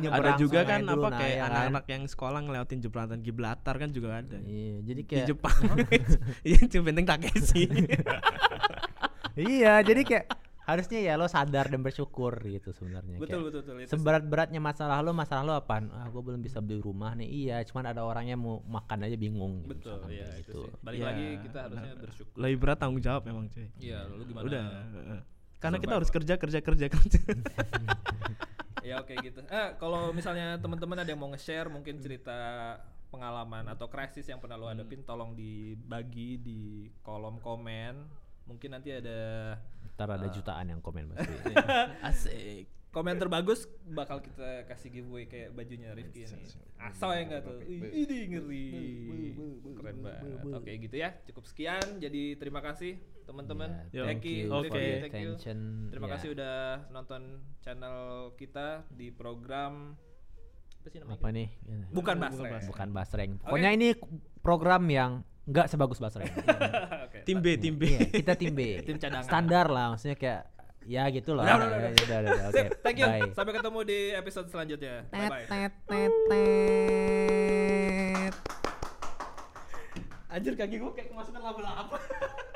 nyebrang ada juga kan dulu, apa nah, kayak ya kan. anak-anak yang sekolah ngelewatin jembatan Gibraltar kan juga ada Iya, jadi di kayak Jepang iya itu benteng Takeshi iya, jadi kayak harusnya ya lo sadar dan bersyukur gitu sebenarnya. betul Kayak betul betul itu Seberat-beratnya masalah lo, masalah lo apaan? Ah, gue belum bisa beli rumah nih. Iya, cuman ada orangnya mau makan aja bingung. gitu, betul misalkan ya itu sih balik Iya. lagi kita harusnya bersyukur lebih berat tanggung jawab memang cuy iya lu gimana udah heeh. karena kita Survival. harus kerja kerja kerja kerja ya oke gitu eh kalau misalnya teman-teman ada yang mau nge-share mungkin cerita pengalaman atau krisis yang pernah lo hadapin tolong dibagi di kolom komen mungkin nanti ada Ntar ada Ah. jutaan yang komen pasti. asik komen terbagus bakal kita kasih giveaway kayak bajunya Rifki ini asal ya enggak tuh Ih, ini ngeri keren banget oke gitu ya cukup sekian jadi terima kasih teman-teman Iya, thank you Oke. Rifki, thank you Terima ya. kasih udah nonton channel kita di program apa sih namanya? Apa nih? Bukan Bukan Basreng. Bukan Basreng. Pokoknya ini program yang nggak sebagus Basreng. Oke. tim B tim B Iya, kita tim B. Tim cadangan. Standar lah, maksudnya kayak ya gitu loh. Udah, udah, udah, udah, udah, udah, Oke. Thank you. bye. Sampai ketemu di episode selanjutnya. Bye Tet, bye. tet, tet, tet. anjir kaki gue kayak kemasukan laba-laba